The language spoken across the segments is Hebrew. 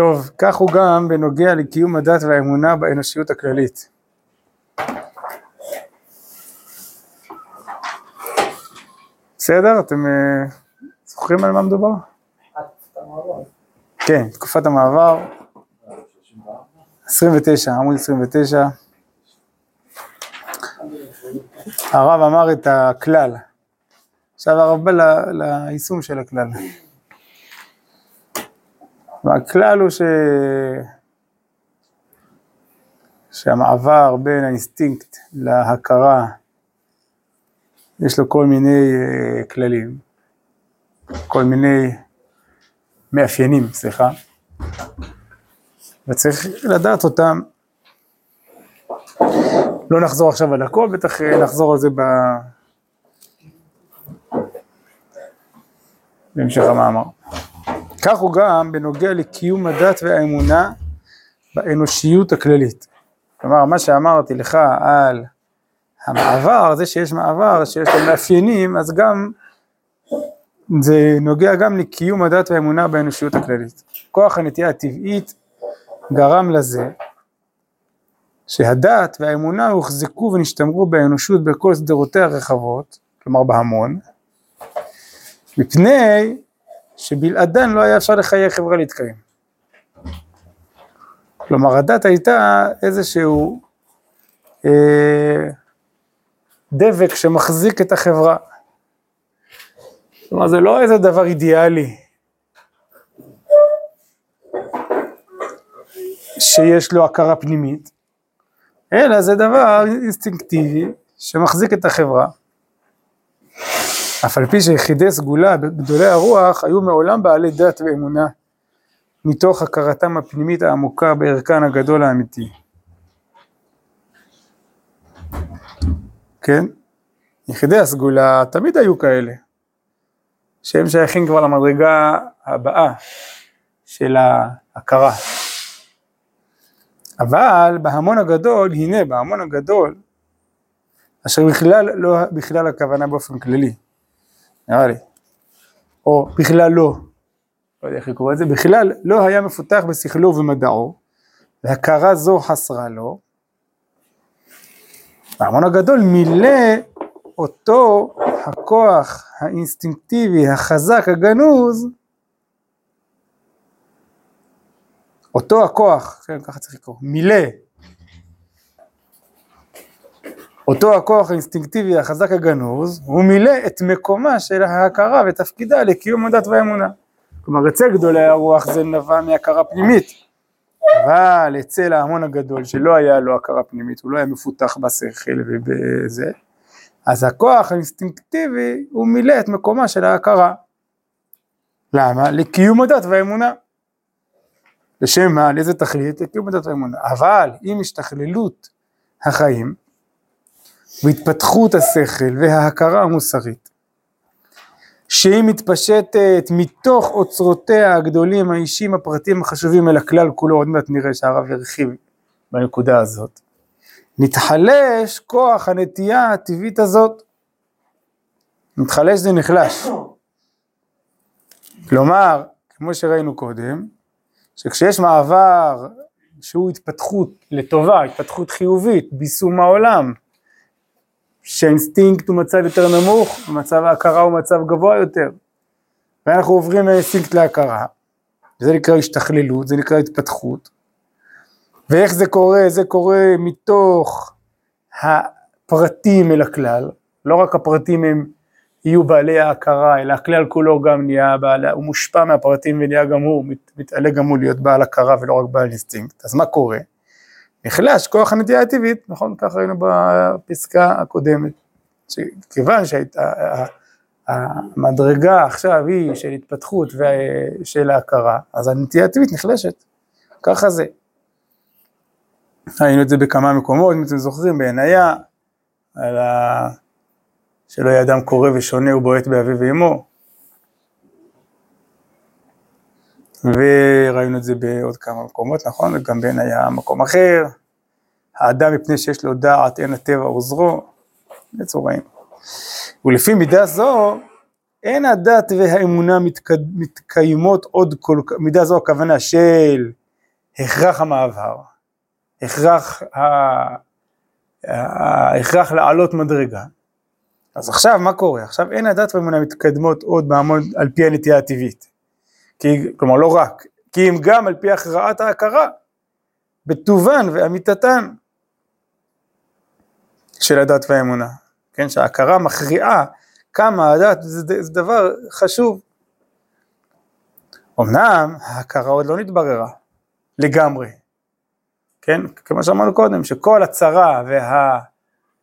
טוב, כך הוא גם בנוגע לקיום הדת והאמונה באנושיות הכללית. בסדר? אתם אה, זוכרים על מה מדובר? כן, תקופת המעבר, 29, עמוד 29. הרב אמר את הכלל. עכשיו הרב בא ליישום של הכלל. והכלל הוא ש... שהמעבר בין האינסטינקט להכרה, יש לו כל מיני אה, כללים, כל מיני מאפיינים, סליחה, וצריך לדעת אותם. לא נחזור עכשיו על הכל, בטח נחזור על זה ב... בהמשך המאמר. כך הוא גם בנוגע לקיום הדת והאמונה באנושיות הכללית. כלומר, מה שאמרתי לך על המעבר, זה שיש מעבר, שיש לו מאפיינים, אז גם זה נוגע גם לקיום הדת והאמונה באנושיות הכללית. כוח הנטייה הטבעית גרם לזה שהדת והאמונה הוחזקו ונשתמרו באנושות בכל שדרותיה הרחבות, כלומר בהמון, מפני שבלעדן לא היה אפשר לחיי חברה להתקיים. כלומר הדת הייתה איזשהו אה, דבק שמחזיק את החברה. כלומר זה לא איזה דבר אידיאלי שיש לו הכרה פנימית, אלא זה דבר אינסטינקטיבי שמחזיק את החברה. אף על פי שיחידי סגולה בגדולי הרוח היו מעולם בעלי דת ואמונה, מתוך הכרתם הפנימית העמוקה בערכן הגדול האמיתי. כן? יחידי הסגולה תמיד היו כאלה, שהם שייכים כבר למדרגה הבאה של ההכרה. אבל בהמון הגדול, הנה בהמון הגדול, אשר בכלל לא בכלל הכוונה באופן כללי, נראה לי, או בכלל לא, לא יודע איך לקרוא את זה, בכלל לא היה מפותח בשכלו ובמדעו, והכרה זו חסרה לו, ההמון הגדול מילא אותו הכוח האינסטינקטיבי, החזק, הגנוז, אותו הכוח, כן, ככה צריך לקרוא, מילא, אותו הכוח האינסטינקטיבי החזק הגנוז, הוא מילא את מקומה של ההכרה ותפקידה לקיום הדת והאמונה. כלומר, אצל גדולי הרוח זה נבע מהכרה פנימית, אבל אצל ההמון הגדול שלא היה לו הכרה פנימית, הוא לא היה מפותח בשכל ובזה, אז הכוח האינסטינקטיבי הוא מילא את מקומה של ההכרה. למה? לקיום הדת והאמונה. לשם מה? לאיזה תכלית? לקיום הדת והאמונה. אבל עם השתכללות החיים והתפתחות השכל וההכרה המוסרית, שהיא מתפשטת מתוך אוצרותיה הגדולים, האישיים, הפרטיים החשובים אל הכלל כולו, עוד מעט נראה שהרב ירחיב בנקודה הזאת. מתחלש כוח הנטייה הטבעית הזאת. מתחלש זה נחלש. כלומר, כמו שראינו קודם, שכשיש מעבר שהוא התפתחות לטובה, התפתחות חיובית, ביסום העולם, שהאינסטינקט הוא מצב יותר נמוך, ומצב ההכרה הוא מצב גבוה יותר, ואנחנו עוברים מהאינסטינקט להכרה, זה נקרא השתכללות, זה נקרא התפתחות, ואיך זה קורה? זה קורה מתוך הפרטים אל הכלל, לא רק הפרטים הם יהיו בעלי ההכרה, אלא הכלל כולו גם נהיה בעל, הוא מושפע מהפרטים ונהיה גם הוא, מת, מתעלה גם הוא להיות בעל הכרה ולא רק בעל אינסטינקט. אז מה קורה? נחלש כוח הנטייה הטבעית, נכון? כך ראינו בפסקה הקודמת. כיוון שהייתה, המדרגה עכשיו היא של התפתחות ושל ההכרה, אז הנטייה הטבעית נחלשת. ככה זה. ראינו את זה בכמה מקומות, אם אתם זוכרים, בעניה, על ה... שלא יהיה אדם קורא ושונה ובועט באביו ואמו. וראינו את זה בעוד כמה מקומות, נכון? וגם בעניה מקום אחר. האדם מפני שיש לו דעת אין הטבע עוזרו, בצורעים. ולפי מידה זו, אין הדת והאמונה מתק... מתקיימות עוד כל כך, מידה זו הכוונה של הכרח המעבר, הכרח, ה... ההכרח לעלות מדרגה. אז עכשיו מה קורה? עכשיו אין הדת והאמונה מתקדמות עוד בעמוד על פי הנטייה הטבעית. כי, כלומר לא רק, כי אם גם על פי הכרעת ההכרה, בטובן ואמיתתן של הדת והאמונה. כן, שההכרה מכריעה כמה הדת, זה, זה דבר חשוב. אמנם ההכרה עוד לא נתבררה לגמרי, כן, כמו שאמרנו קודם, שכל הצרה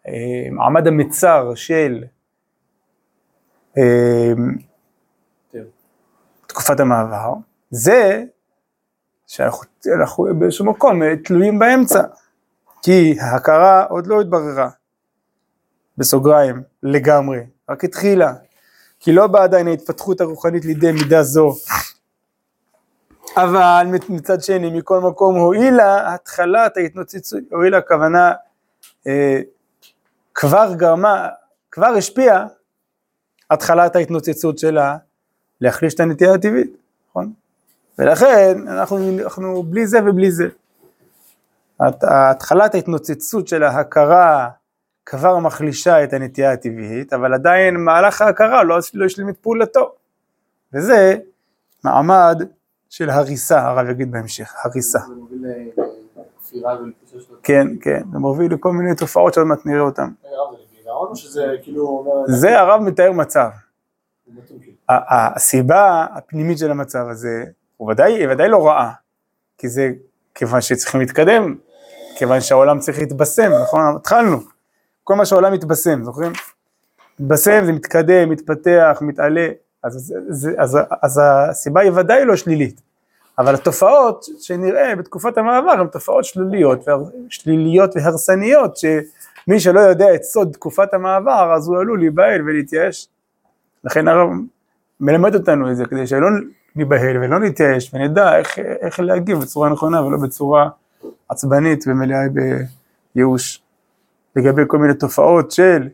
והמעמד המצר של אה, תקופת המעבר, זה שאנחנו באיזשהו מקום תלויים באמצע, כי ההכרה עוד לא התבררה, בסוגריים, לגמרי, רק התחילה, כי לא באה עדיין ההתפתחות הרוחנית לידי מידה זו. אבל מצד שני, מכל מקום הואילה התחלת ההתנוצצות, הואילה הכוונה אה, כבר גרמה, כבר השפיעה התחלת ההתנוצצות שלה להחליש את הנטייה הטבעית, נכון? ולכן אנחנו, אנחנו בלי זה ובלי זה. התחלת ההתנוצצות של ההכרה כבר מחלישה את הנטייה הטבעית, אבל עדיין מהלך ההכרה לא, לא השלים את פעולתו. וזה מעמד של הריסה, הרב יגיד בהמשך, הריסה. זה מוביל כן, כן, זה מוביל לכל מיני תופעות שעוד מעט נראה אותן. כאילו זה הרב מתאר מצב. הסיבה הפנימית של המצב הזה, הוא ודאי, ודאי לא רעה, כי זה כיוון שצריכים להתקדם, כיוון שהעולם צריך להתבשם, נכון? התחלנו. כל מה שהעולם מתבשם, זוכרים? מתבשם זה מתקדם, מתפתח, מתעלה, אז, אז, אז, אז הסיבה היא ודאי לא שלילית, אבל התופעות שנראה בתקופת המעבר הן תופעות שליליות, שליליות והרסניות, שמי שלא יודע את סוד תקופת המעבר אז הוא עלול להיבהל ולהתייאש. לכן הרב מלמד אותנו את זה, כדי שלא ניבהל ולא נתייאש ונדע איך, איך להגיב בצורה נכונה ולא בצורה עצבנית ומלאה בייאוש. לגבי כל מיני תופעות של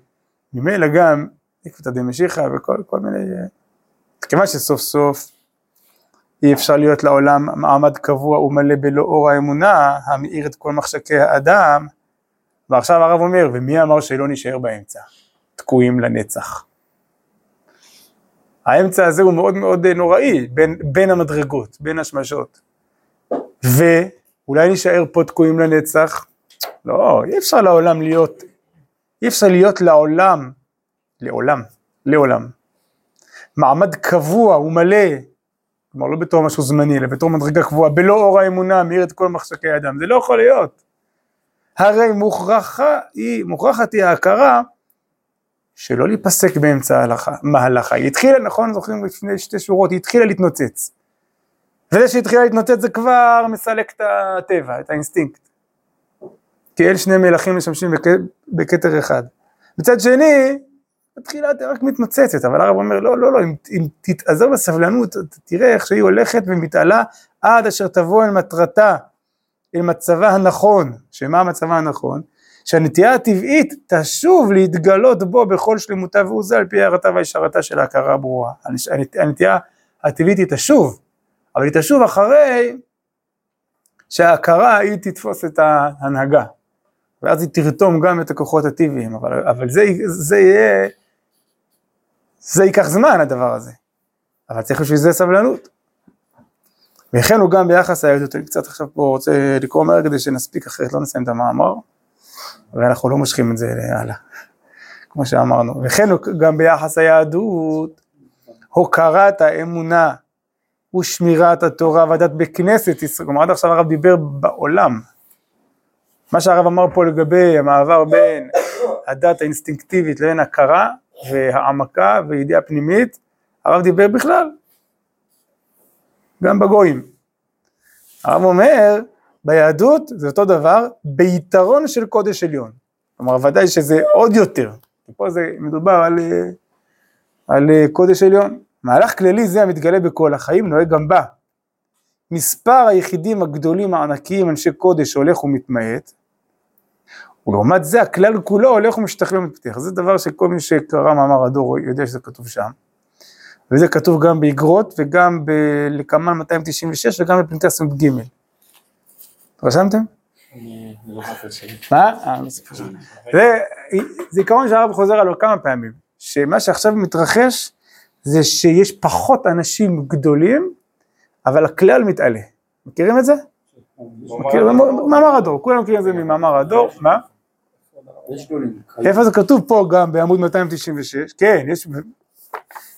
ממילא גם עקבתא דמשיחא וכל מיני, כיוון שסוף סוף אי אפשר להיות לעולם מעמד קבוע ומלא בלא אור האמונה המאיר את כל מחשקי האדם ועכשיו הרב אומר ומי אמר שלא נשאר באמצע תקועים לנצח האמצע הזה הוא מאוד מאוד נוראי בין, בין המדרגות, בין השמשות ואולי נשאר פה תקועים לנצח לא, אי אפשר לעולם להיות, אי אפשר להיות לעולם, לעולם, לעולם. מעמד קבוע ומלא, כלומר לא בתור משהו זמני, אלא בתור מדרגה קבועה, בלא אור האמונה מאיר את כל מחשקי האדם, זה לא יכול להיות. הרי מוכרחה היא, מוכרחת היא ההכרה שלא להיפסק באמצע ההלכה, מהלכה. היא התחילה, נכון, זוכרים לפני שתי שורות, היא התחילה להתנוצץ. וזה שהיא התחילה להתנוצץ זה כבר מסלק את הטבע, את האינסטינקט. כי אין שני מלכים משמשים בכתר אחד. מצד שני, בתחילה היא רק מתנוצצת, אבל הרב אומר, לא, לא, לא, אם, אם תתאזר בסבלנות, תראה איך שהיא הולכת ומתעלה עד אשר תבוא אל מטרתה, אל מצבה הנכון, שמה מצבה הנכון? שהנטייה הטבעית תשוב להתגלות בו בכל שלמותה ועוזה על פי הערתה והשארתה של ההכרה הברורה. הנטייה הטבעית היא תשוב, אבל היא תשוב אחרי שההכרה היא תתפוס את ההנהגה. ואז היא תרתום גם את הכוחות הטבעיים, אבל, אבל זה, זה יהיה, זה ייקח זמן הדבר הזה, אבל צריך בשביל זה סבלנות. וכן הוא גם ביחס ליהדות, אני קצת עכשיו פה רוצה לקרוא מהר כדי שנספיק אחרת, לא נסיים את המאמר, ואנחנו לא מושכים את זה הלאה, כמו שאמרנו. וכן גם ביחס היהדות, הוקרת האמונה ושמירת התורה והדת בכנסת ישראל, כלומר עד עכשיו הרב דיבר בעולם, מה שהרב אמר פה לגבי המעבר בין הדת האינסטינקטיבית לבין הכרה והעמקה וידיעה פנימית, הרב דיבר בכלל, גם בגויים. הרב אומר, ביהדות זה אותו דבר, ביתרון של קודש עליון. כלומר, ודאי שזה עוד יותר, פה זה מדובר על, על קודש עליון. מהלך כללי זה המתגלה בכל החיים, נוהג גם בה. מספר היחידים הגדולים הענקיים, אנשי קודש, הולך ומתמעט, ולעומת זה הכלל כולו הולך ומשתכלל ומתפתח, זה דבר שכל מי שקרא מאמר הדור יודע שזה כתוב שם. וזה כתוב גם באגרות וגם בלקמן 296 וגם בפנקס י"ג. רשמתם? לא מה? אה, לא זוכר. זה זיכרון שהרב חוזר עליו כמה פעמים, שמה שעכשיו מתרחש זה שיש פחות אנשים גדולים, אבל הכלל מתעלה. מכירים את זה? מאמר הדור, כולם מכירים את זה ממאמר הדור, מה? איפה זה כתוב פה גם בעמוד 296? כן, יש,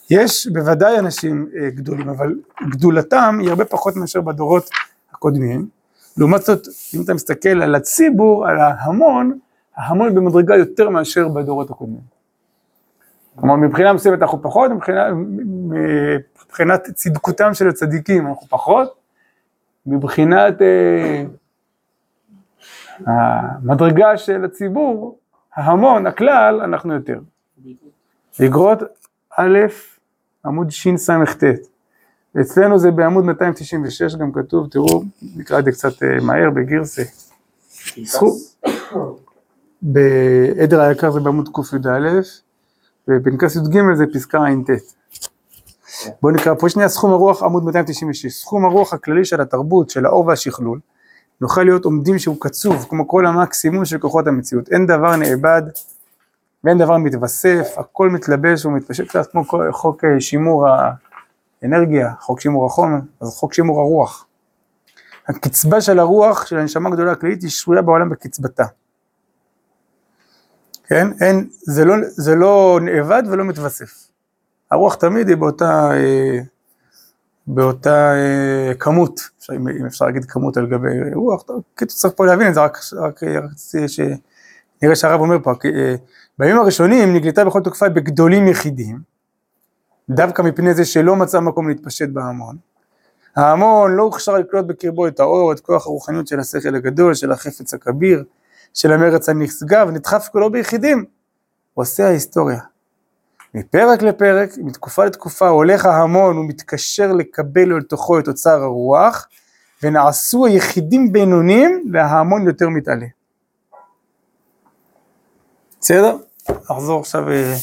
יש בוודאי אנשים אה, גדולים, אבל גדולתם היא הרבה פחות מאשר בדורות הקודמים. לעומת זאת, אם אתה מסתכל על הציבור, על ההמון, ההמון במדרגה יותר מאשר בדורות הקודמים. כלומר, מבחינה מסוימת אנחנו פחות, מבחינה, מבחינת צדקותם של הצדיקים אנחנו פחות, מבחינת אה, המדרגה של הציבור, ההמון, הכלל, אנחנו יותר. אגרות א', עמוד שס"ט. אצלנו זה בעמוד 296 גם כתוב, תראו, נקרא את זה קצת אה, מהר בגירסה. סכום, בעדר היקר זה בעמוד קי"א, ובפנקס י"ג זה פסקה ע"ט. בואו נקרא פה שנייה סכום הרוח עמוד 296, סכום הרוח הכללי של התרבות, של האור והשכלול, נוכל להיות עומדים שהוא קצוב, כמו כל המקסימום של כוחות המציאות, אין דבר נאבד ואין דבר מתווסף, הכל מתלבש ומתפשט, כמו חוק אה, שימור האנרגיה, חוק שימור החומר, אז חוק שימור הרוח. הקצבה של הרוח של הנשמה הגדולה הכללית היא שרויה בעולם בקצבתה. כן? אין, זה לא, זה לא נאבד ולא מתווסף. הרוח תמיד היא באותה, אה, באותה אה, כמות, אפשר, אם אפשר להגיד כמות על גבי רוח, קיצור צריך פה להבין את זה, רק, רציתי שנראה שהרב אומר פה, אה, בימים הראשונים נגלתה בכל תוקפה בגדולים יחידים, דווקא מפני זה שלא מצא מקום להתפשט בהמון. ההמון לא הוכשר לקלוט בקרבו את האור, את כוח הרוחניות של השכל הגדול, של החפץ הכביר, של המרץ הנשגב, נדחף כולו ביחידים. עושה ההיסטוריה. מפרק לפרק, מתקופה לתקופה, הולך ההמון ומתקשר לקבל אל תוכו את אוצר הרוח, ונעשו היחידים בינונים, וההמון יותר מתעלה. בסדר? נחזור עכשיו אה,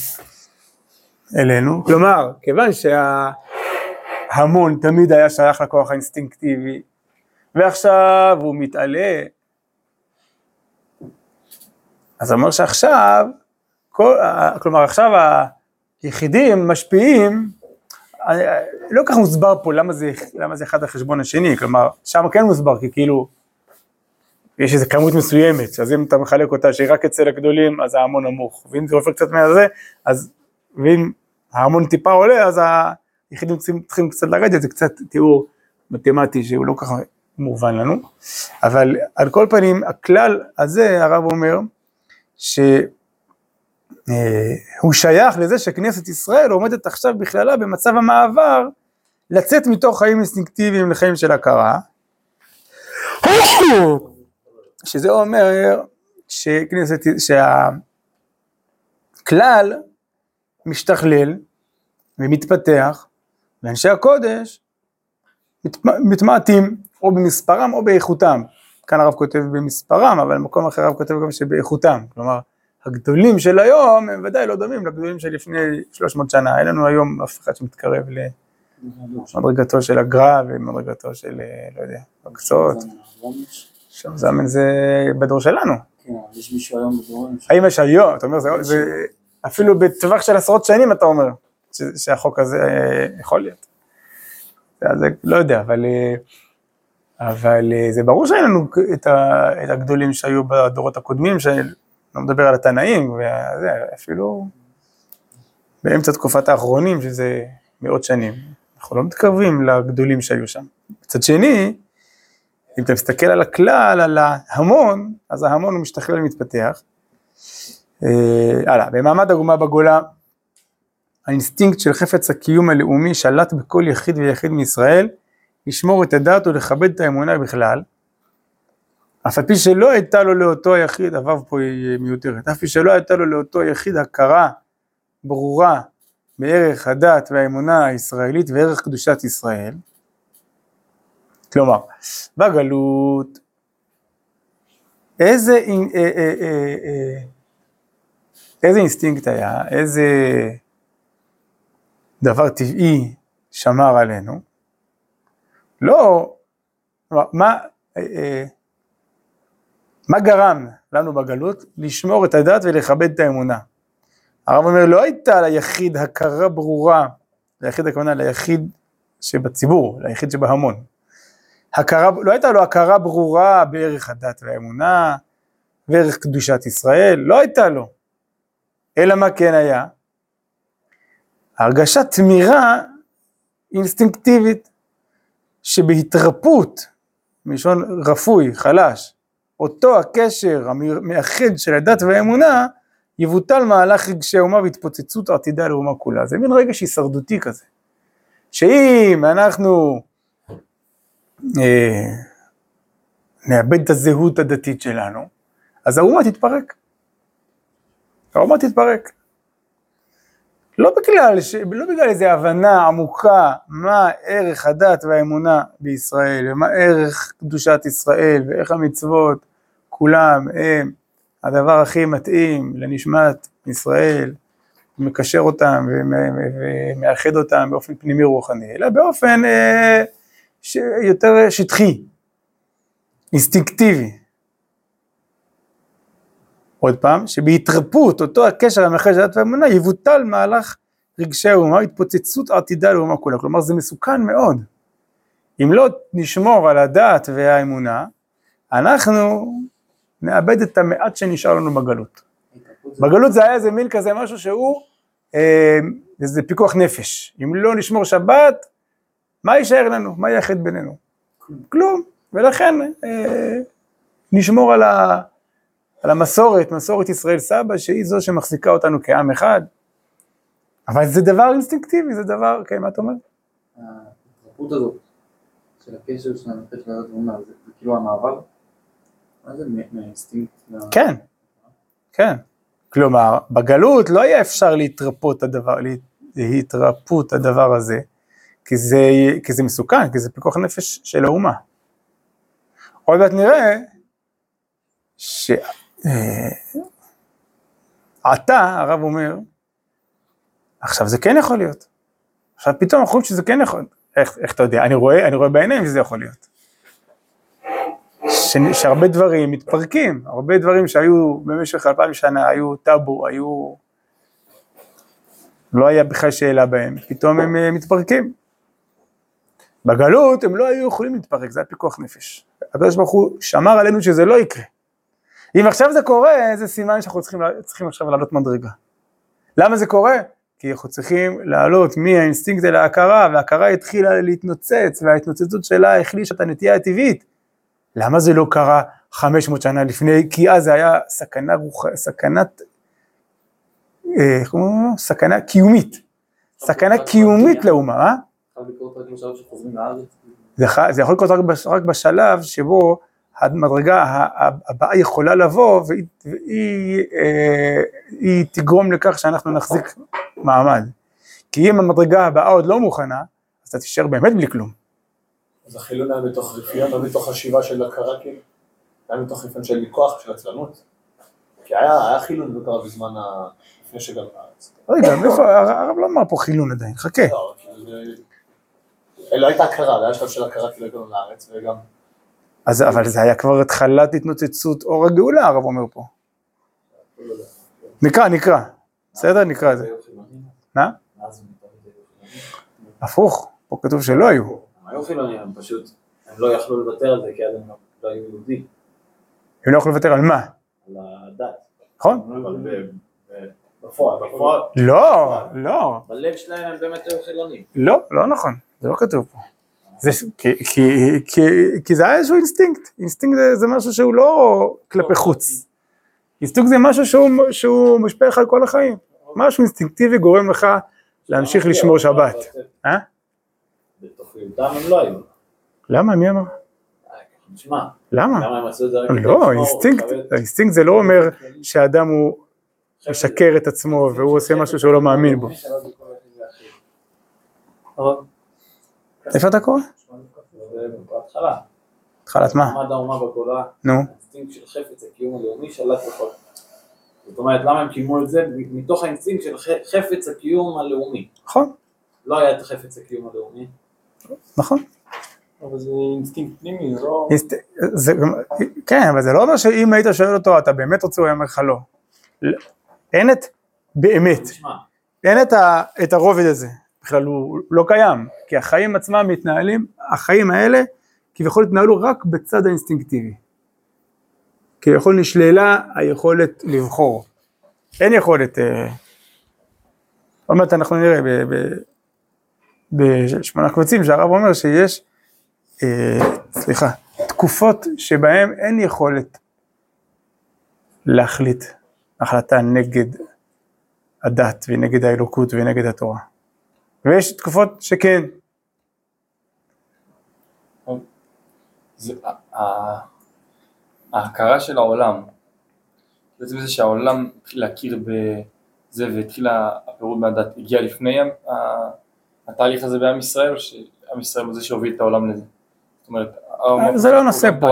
אלינו. כלומר, כיוון שההמון תמיד היה שייך לכוח האינסטינקטיבי, ועכשיו הוא מתעלה, אז אומר שעכשיו, כל, כלומר עכשיו היחידים משפיעים, לא כך מוסבר פה למה זה, למה זה אחד על חשבון השני, כלומר שם כן מוסבר כי כאילו יש איזו כמות מסוימת, אז אם אתה מחלק אותה שהיא רק אצל הגדולים אז ההמון נמוך, ואם זה עופר קצת מהזה, אז ואם ההמון טיפה עולה אז היחידים צריכים, קצת לרדת, זה קצת תיאור מתמטי שהוא לא ככה מובן לנו, אבל על כל פנים הכלל הזה הרב אומר שהוא שייך לזה שכנסת ישראל עומדת עכשיו בכללה במצב המעבר לצאת מתוך חיים אינסטינקטיביים לחיים של הכרה, שזה אומר שכנסת, שהכלל משתכלל ומתפתח ואנשי הקודש מת, מתמעטים או במספרם או באיכותם. כאן הרב כותב במספרם, אבל במקום אחר הרב כותב גם שבאיכותם. כלומר, הגדולים של היום הם ודאי לא דומים לגדולים של לפני 300 שנה. אין לנו היום אף אחד שמתקרב למדרגתו של הגר"א ומדרגתו של, אה, לא יודע, בגצות. שם זמן זה בדור שלנו. כן, אבל יש מישהו היום בדורים ש... האם יש היום, אתה אומר, זה אפילו בטווח של עשרות שנים אתה אומר, ש, שהחוק הזה אה, יכול להיות. זה, לא יודע, אבל, אה, אבל אה, זה ברור שאין לנו את, ה, את הגדולים שהיו בדורות הקודמים, שאני לא מדבר על התנאים, וזה, אפילו באמצע תקופת האחרונים, שזה מאות שנים. אנחנו לא מתקרבים לגדולים שהיו שם. מצד שני, אם אתה מסתכל על הכלל, על ההמון, אז ההמון הוא משתכלל ומתפתח. אה, הלאה, במעמד האומה בגולה, האינסטינקט של חפץ הקיום הלאומי שלט בכל יחיד ויחיד מישראל, לשמור את הדת ולכבד את האמונה בכלל, אף על פי שלא הייתה לו לאותו היחיד, הו' פה היא מיותרת, אף פי שלא הייתה לו לאותו היחיד הכרה ברורה בערך הדת והאמונה הישראלית וערך קדושת ישראל, כלומר, בגלות, איזה, אה, אה, אה, אה, איזה אינסטינקט היה, איזה דבר טבעי שמר עלינו, לא, מה, אה, אה, מה גרם לנו בגלות לשמור את הדת ולכבד את האמונה? הרב אומר, לא הייתה ליחיד הכרה ברורה, ליחיד הכוונה ליחיד שבציבור, ליחיד שבהמון. הכרה, לא הייתה לו הכרה ברורה בערך הדת והאמונה, וערך קדושת ישראל, לא הייתה לו. אלא מה כן היה? הרגשת תמירה אינסטינקטיבית, שבהתרפות, מלשון רפוי, חלש, אותו הקשר המאחד של הדת והאמונה, יבוטל מהלך רגשי האומה והתפוצצות עתידה לאומה כולה. זה מין רגש הישרדותי כזה. שאם אנחנו אה, נאבד את הזהות הדתית שלנו, אז האומה תתפרק. האומה תתפרק. לא בגלל, ש... לא בגלל איזו הבנה עמוקה מה ערך הדת והאמונה בישראל, ומה ערך קדושת ישראל, ואיך המצוות כולם הם הדבר הכי מתאים לנשמת ישראל, מקשר אותם ומאחד אותם באופן פנימי רוחני, אלא באופן אה, ש... יותר שטחי, אינסטינקטיבי. עוד פעם, שבהתרפות אותו הקשר המאחד של הדת והאמונה יבוטל מהלך רגשי האומה, התפוצצות עתידה לאומה כולה, כלומר זה מסוכן מאוד. אם לא נשמור על הדת והאמונה, אנחנו נאבד את המעט שנשאר לנו בגלות. בגלות זה היה איזה מין כזה משהו שהוא אה, איזה פיקוח נפש. אם לא נשמור שבת, מה יישאר לנו? מה יאחד בינינו? כלום. ולכן אה, נשמור על, ה, על המסורת, מסורת ישראל סבא, שהיא זו שמחזיקה אותנו כעם אחד. אבל זה דבר אינסטינקטיבי, זה דבר, כן, מה אתה אומר? ההתרפות הזאת של הקשר של הנפש לדת ואומר, זה כאילו המעבר? מה זה מהאינסטינקט? כן, כן. כלומר, בגלות לא יהיה אפשר להתרפות הדבר, להתרפות הדבר הזה, כי זה, כי זה מסוכן, כי זה פיקוח נפש של האומה. עוד מעט נראה שעתה, הרב אומר, עכשיו זה כן יכול להיות. עכשיו פתאום אנחנו חושבים שזה כן יכול, איך, איך אתה יודע, אני רואה, אני רואה בעיניים שזה יכול להיות. ש, שהרבה דברים מתפרקים, הרבה דברים שהיו במשך אלפיים שנה, היו טאבו, היו... לא היה בכלל שאלה בהם, פתאום הם אה, מתפרקים. בגלות הם לא היו יכולים להתפרק, זה היה פיקוח נפש. הקדוש ברוך הוא שמר עלינו שזה לא יקרה. אם עכשיו זה קורה, זה סימן שאנחנו צריכים, צריכים עכשיו לעלות מדרגה. למה זה קורה? כי אנחנו צריכים לעלות מהאינסטינקט אל ההכרה, וההכרה התחילה להתנוצץ, וההתנוצצות שלה החלישה את הנטייה הטבעית. למה זה לא קרה 500 שנה לפני? כי אז זה היה סכנה רוח... סכנת, אה, איך אומרים? סכנה קיומית. סכנה קיומית לאומה, אה? זה יכול לקרות רק בשלב שבו המדרגה הבאה יכולה לבוא והיא, והיא היא תגרום לכך שאנחנו נחזיק מעמד. כי אם המדרגה הבאה עוד לא מוכנה, אז אתה תישאר באמת בלי כלום. אז החילון היה מתוך רפיון, לא מתוך חשיבה של הכרה כאילו? היה מתוך רפיון של כוח, של עצלנות? כי היה, היה חילון לא בזמן ה... לפני שגם. רגע, הרב לא אמר פה חילון עדיין, חכה. לא, כאילו זה... לא הייתה הכרה, זה היה שלב של הכרה כאילו הגענו לארץ, וגם... אז אבל זה היה כבר התחלת התנוצצות אור הגאולה, הרב אומר פה. נקרא, נקרא. בסדר? נקרא את זה. מה? הפוך, פה כתוב שלא היו. הם היו חילונים, הם פשוט, הם לא יכלו לוותר על זה כי אז הם לא היו יהודים. הם לא יכלו לוותר על מה? על הדת. נכון? בפועל, בפועל, לא, לא, בלב שלהם הם באמת היו חילונים. לא, לא נכון, זה לא כתוב פה. זה, כי, כי, כי, כי זה היה איזשהו אינסטינקט, אינסטינקט זה, זה משהו שהוא לא כלפי חוץ. אינסטינקט זה משהו שהוא, שהוא משפיע לך על כל החיים. משהו אינסטינקטיבי גורם לך להמשיך לשמור שבת. אה? הם לא היו. למה? מי אמר? תשמע, למה? לא, אינסטינקט, לכבד? האינסטינקט זה לא אומר שאדם הוא משקר את עצמו והוא עושה משהו שהוא לא מאמין בו. איפה אתה קורא? בהתחלה. התחלת מה? מעמד האומה בגולה, נו, האינסטינקט של חפץ הקיום הלאומי שלט בכל. זאת אומרת, למה הם קיימו את זה? מתוך האינסטינקט של חפץ הקיום הלאומי. נכון. לא היה את החפץ הקיום הלאומי, נכון? אבל זה אינסטינקט פנימי, זה לא... אינסט- זה, גם- כן, אבל זה לא אומר שאם היית שואל אותו, אתה באמת רוצה, הוא היה אומר לך לא. אין את, באמת, אין את, ה, את הרובד הזה, בכלל הוא לא קיים, כי החיים עצמם מתנהלים, החיים האלה כביכול התנהלו רק בצד האינסטינקטיבי. כביכול נשללה היכולת לבחור. אין יכולת, אה, עוד מעט אנחנו נראה בשמונה קבצים שהרב אומר שיש, אה, סליחה, תקופות שבהן אין יכולת להחליט החלטה נגד הדת ונגד האלוקות ונגד התורה. ויש תקופות שכן. זה, ההכרה של העולם, בעצם זה שהעולם התחיל להכיר בזה והתחיל הפירוד מהדת, הגיע לפני התהליך הזה בעם ישראל, או שעם ישראל הוא זה שהוביל את העולם לזה? זאת אומרת, הרב זה לא נושא גם פה,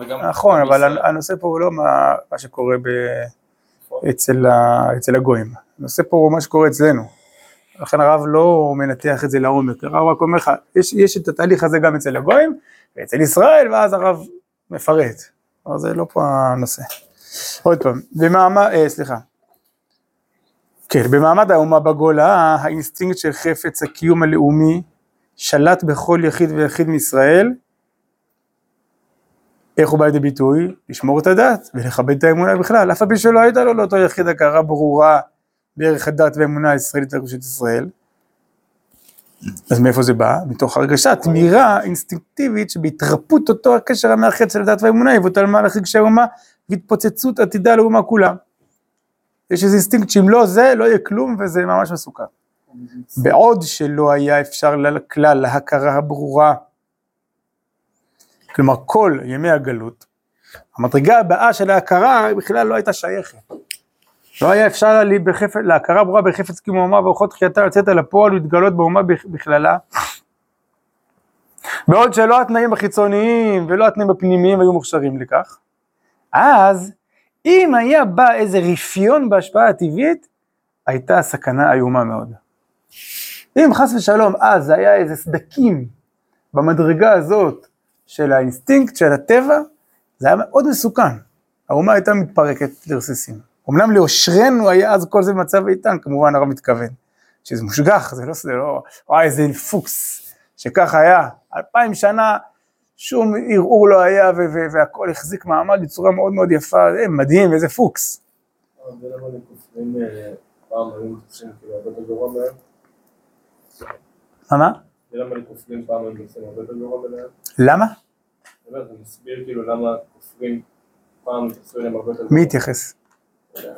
וגם נכון, אבל. הנושא פה הוא לא מה, שקורה ה, אצל הגויים. הנושא פה הוא מה שקורה אצלנו. לכן הרב לא מנתח את זה לעומק, הרב רק אומר לך, יש, יש את התהליך הזה גם אצל הגויים ואצל ישראל, ואז הרב מפרט. אבל זה לא פה הנושא. עוד פעם, במעמד, אה, סליחה. כן, במעמד האומה בגולה, האינסטינקט של חפץ הקיום הלאומי שלט בכל יחיד ויחיד מישראל, איך הוא בא לידי ביטוי? לשמור את הדת ולכבד את האמונה בכלל, אף על פי שלא הייתה לו לאותו יחיד הכרה ברורה בערך הדת והאמונה הישראלית וקדושת ישראל. אז מאיפה זה בא? מתוך הרגשה תמירה אינסטינקטיבית שבהתרפות אותו הקשר המאחד של הדת והאמונה יבוטל מהלך רגשי האומה והתפוצצות עתידה לאומה כולה. יש איזה אינסטינקט שאם לא זה לא יהיה כלום וזה ממש מסוכן. בעוד שלא היה אפשר כלל להכרה הברורה כלומר כל ימי הגלות, המדרגה הבאה של ההכרה בכלל לא הייתה שייכת. לא היה אפשר להכ- בחפץ, להכרה ברורה בחפץ קיום האומה ואורחות תחייתה לצאת אל הפועל ולהתגלות באומה בכ- בכללה. בעוד שלא התנאים החיצוניים ולא התנאים הפנימיים היו מוכשרים לכך, אז אם היה בא איזה רפיון בהשפעה הטבעית, הייתה סכנה איומה מאוד. אם חס ושלום אז היה איזה סדקים במדרגה הזאת של האינסטינקט, של הטבע, זה היה מאוד מסוכן. האומה הייתה מתפרקת לרסיסים. אמנם לאושרנו היה אז כל זה במצב איתן, כמובן הרב מתכוון. שזה מושגח, זה לא, זה לא, וואי איזה פוקס, שככה היה, אלפיים שנה, שום ערעור לא היה והכל החזיק מעמד בצורה מאוד מאוד יפה, זה מדהים, איזה פוקס. מהם? מה, למה לכופרים פעם היו מתייחסים הרבה יותר גרוע מהם? למה? זה מסביר כאילו למה כופרים פעם אליהם הרבה יותר מי גרוע. התייחס?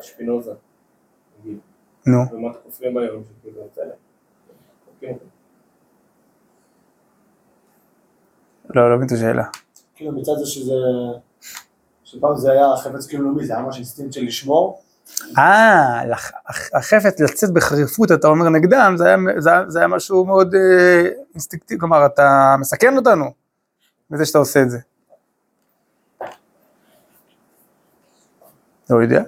שפינוזה, נגיד. נו. ומה אתם כופרים היום שכאילו יוצא להם? לא, לא מבין את השאלה. כאילו מצד זה שזה... שפעם זה היה חפץ קיום לאומי, זה היה ממש אינסטינקט של לשמור. אה, החפץ לצאת בחריפות, אתה אומר נגדם, זה היה, זה זה היה משהו מאוד אה, אינסטינקטיבי, כלומר, אתה מסכן אותנו בזה שאתה עושה את זה. לא יודע.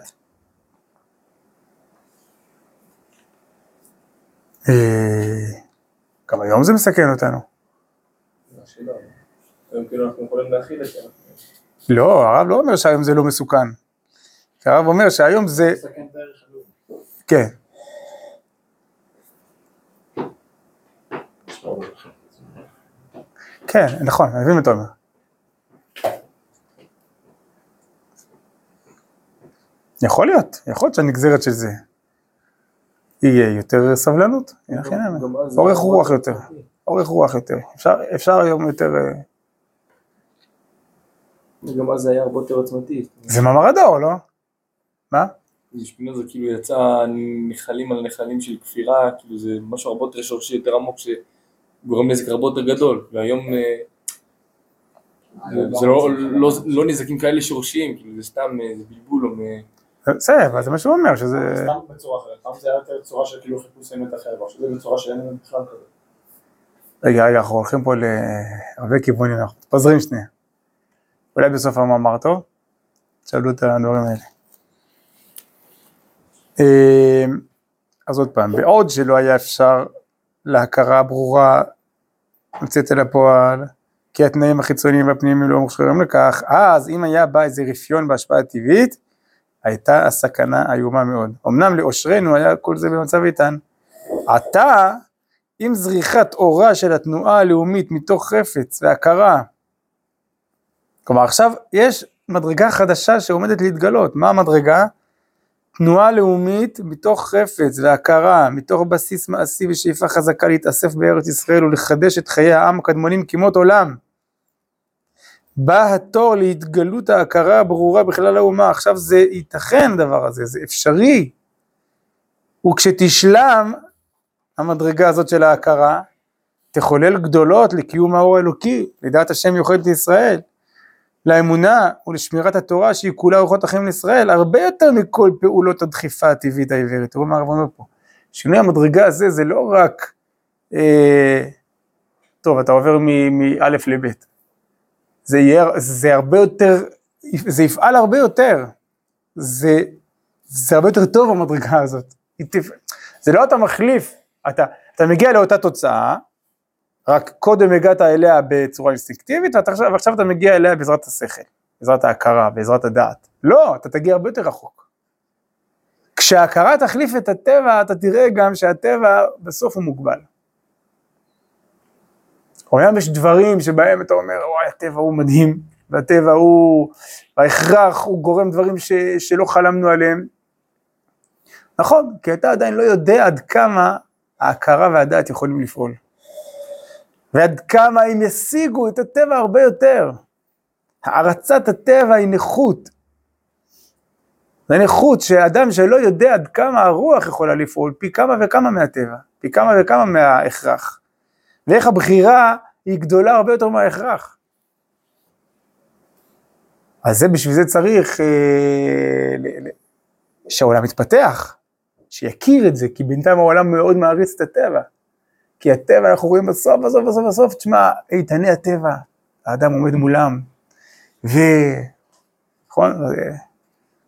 גם היום זה מסכן אותנו. לא, הרב לא אומר שהיום זה לא מסוכן. הרב אומר שהיום זה. כן. כן, נכון, אני מבין מה אתה אומר. יכול להיות, יכול להיות שהנגזרת של זה יהיה יותר סבלנות, יהיה זה אורך רוח יותר. אורך רוח יותר, אפשר, היום יותר, אה, גם אז זה היה הרבה יותר עוצמתי. זה מאמר הדור, לא? מה? שפינוזה כאילו יצא נחלים על נחלים של כפירה, כאילו זה משהו הרבה יותר שורשי, יותר עמוק, שגורם נזק הרבה יותר גדול, והיום אה, זה- לא- לא- לא נזקים כאלה שורשיים, כאילו זה סתם אה, זה בלבול או מ- בסדר, זה מה שהוא אומר, שזה... סתם בצורה אחרת. פעם זה היה יותר צורה של כאילו חיפוש אמת אחרת, עכשיו זה בצורה שאין להם בכלל כזה. רגע, רגע, אנחנו הולכים פה להרבה כיוונים, אנחנו מתפזרים שנייה. אולי בסוף המאמר טוב? תשאלו את הדברים האלה. אמ, אז עוד פעם, בעוד שלא היה אפשר להכרה הברורה יוצאת אל הפועל, כי התנאים החיצוניים והפנימיים לא מוכשרים לכך, אז אם היה בא איזה רפיון בהשפעה טבעית, הייתה הסכנה איומה מאוד. אמנם לאושרנו היה כל זה במצב איתן. עתה, עם זריחת אורה של התנועה הלאומית מתוך חפץ והכרה, כלומר עכשיו יש מדרגה חדשה שעומדת להתגלות, מה המדרגה? תנועה לאומית מתוך חפץ והכרה, מתוך בסיס מעשי ושאיפה חזקה להתאסף בארץ ישראל ולחדש את חיי העם הקדמונים כמות עולם. בא התור להתגלות ההכרה הברורה בכלל האומה, עכשיו זה ייתכן הדבר הזה, זה אפשרי. וכשתשלם המדרגה הזאת של ההכרה, תחולל גדולות לקיום האור האלוקי, לדעת השם יוחדת לישראל. לאמונה ולשמירת התורה שהיא כולה אורחות החיים לישראל, הרבה יותר מכל פעולות הדחיפה הטבעית העיוורת. תראו מה הרב אומר פה. שינוי המדרגה הזה זה לא רק, אה, טוב, אתה עובר מא' לב', זה, יהיה, זה הרבה יותר, זה יפעל הרבה יותר, זה, זה הרבה יותר טוב המדרגה הזאת. זה לא אתה מחליף, אתה, אתה מגיע לאותה תוצאה, רק קודם הגעת אליה בצורה אינסטינקטיבית, ועכשיו, אתה מגיע אליה בעזרת השכל, בעזרת ההכרה, בעזרת הדעת. לא, אתה תגיע הרבה יותר רחוק. כשההכרה תחליף את הטבע, אתה תראה גם שהטבע בסוף הוא מוגבל. אומנם יש דברים שבהם אתה אומר, וואי, הטבע הוא מדהים, והטבע הוא, ההכרח הוא גורם דברים ש, שלא חלמנו עליהם. נכון, כי אתה עדיין לא יודע עד כמה ההכרה והדעת יכולים לפעול. ועד כמה הם ישיגו את הטבע הרבה יותר. הערצת הטבע היא נכות. זה נכות שאדם שלא יודע עד כמה הרוח יכולה לפעול, פי כמה וכמה מהטבע, פי כמה וכמה מההכרח. ואיך הבחירה היא גדולה הרבה יותר מההכרח. אז זה בשביל זה צריך אה, שהעולם יתפתח, שיכיר את זה, כי בינתיים העולם מאוד מעריץ את הטבע. כי הטבע, אנחנו רואים בסוף, בסוף, בסוף, בסוף, תשמע, איתני הטבע, האדם עומד מולם, ו... נכון?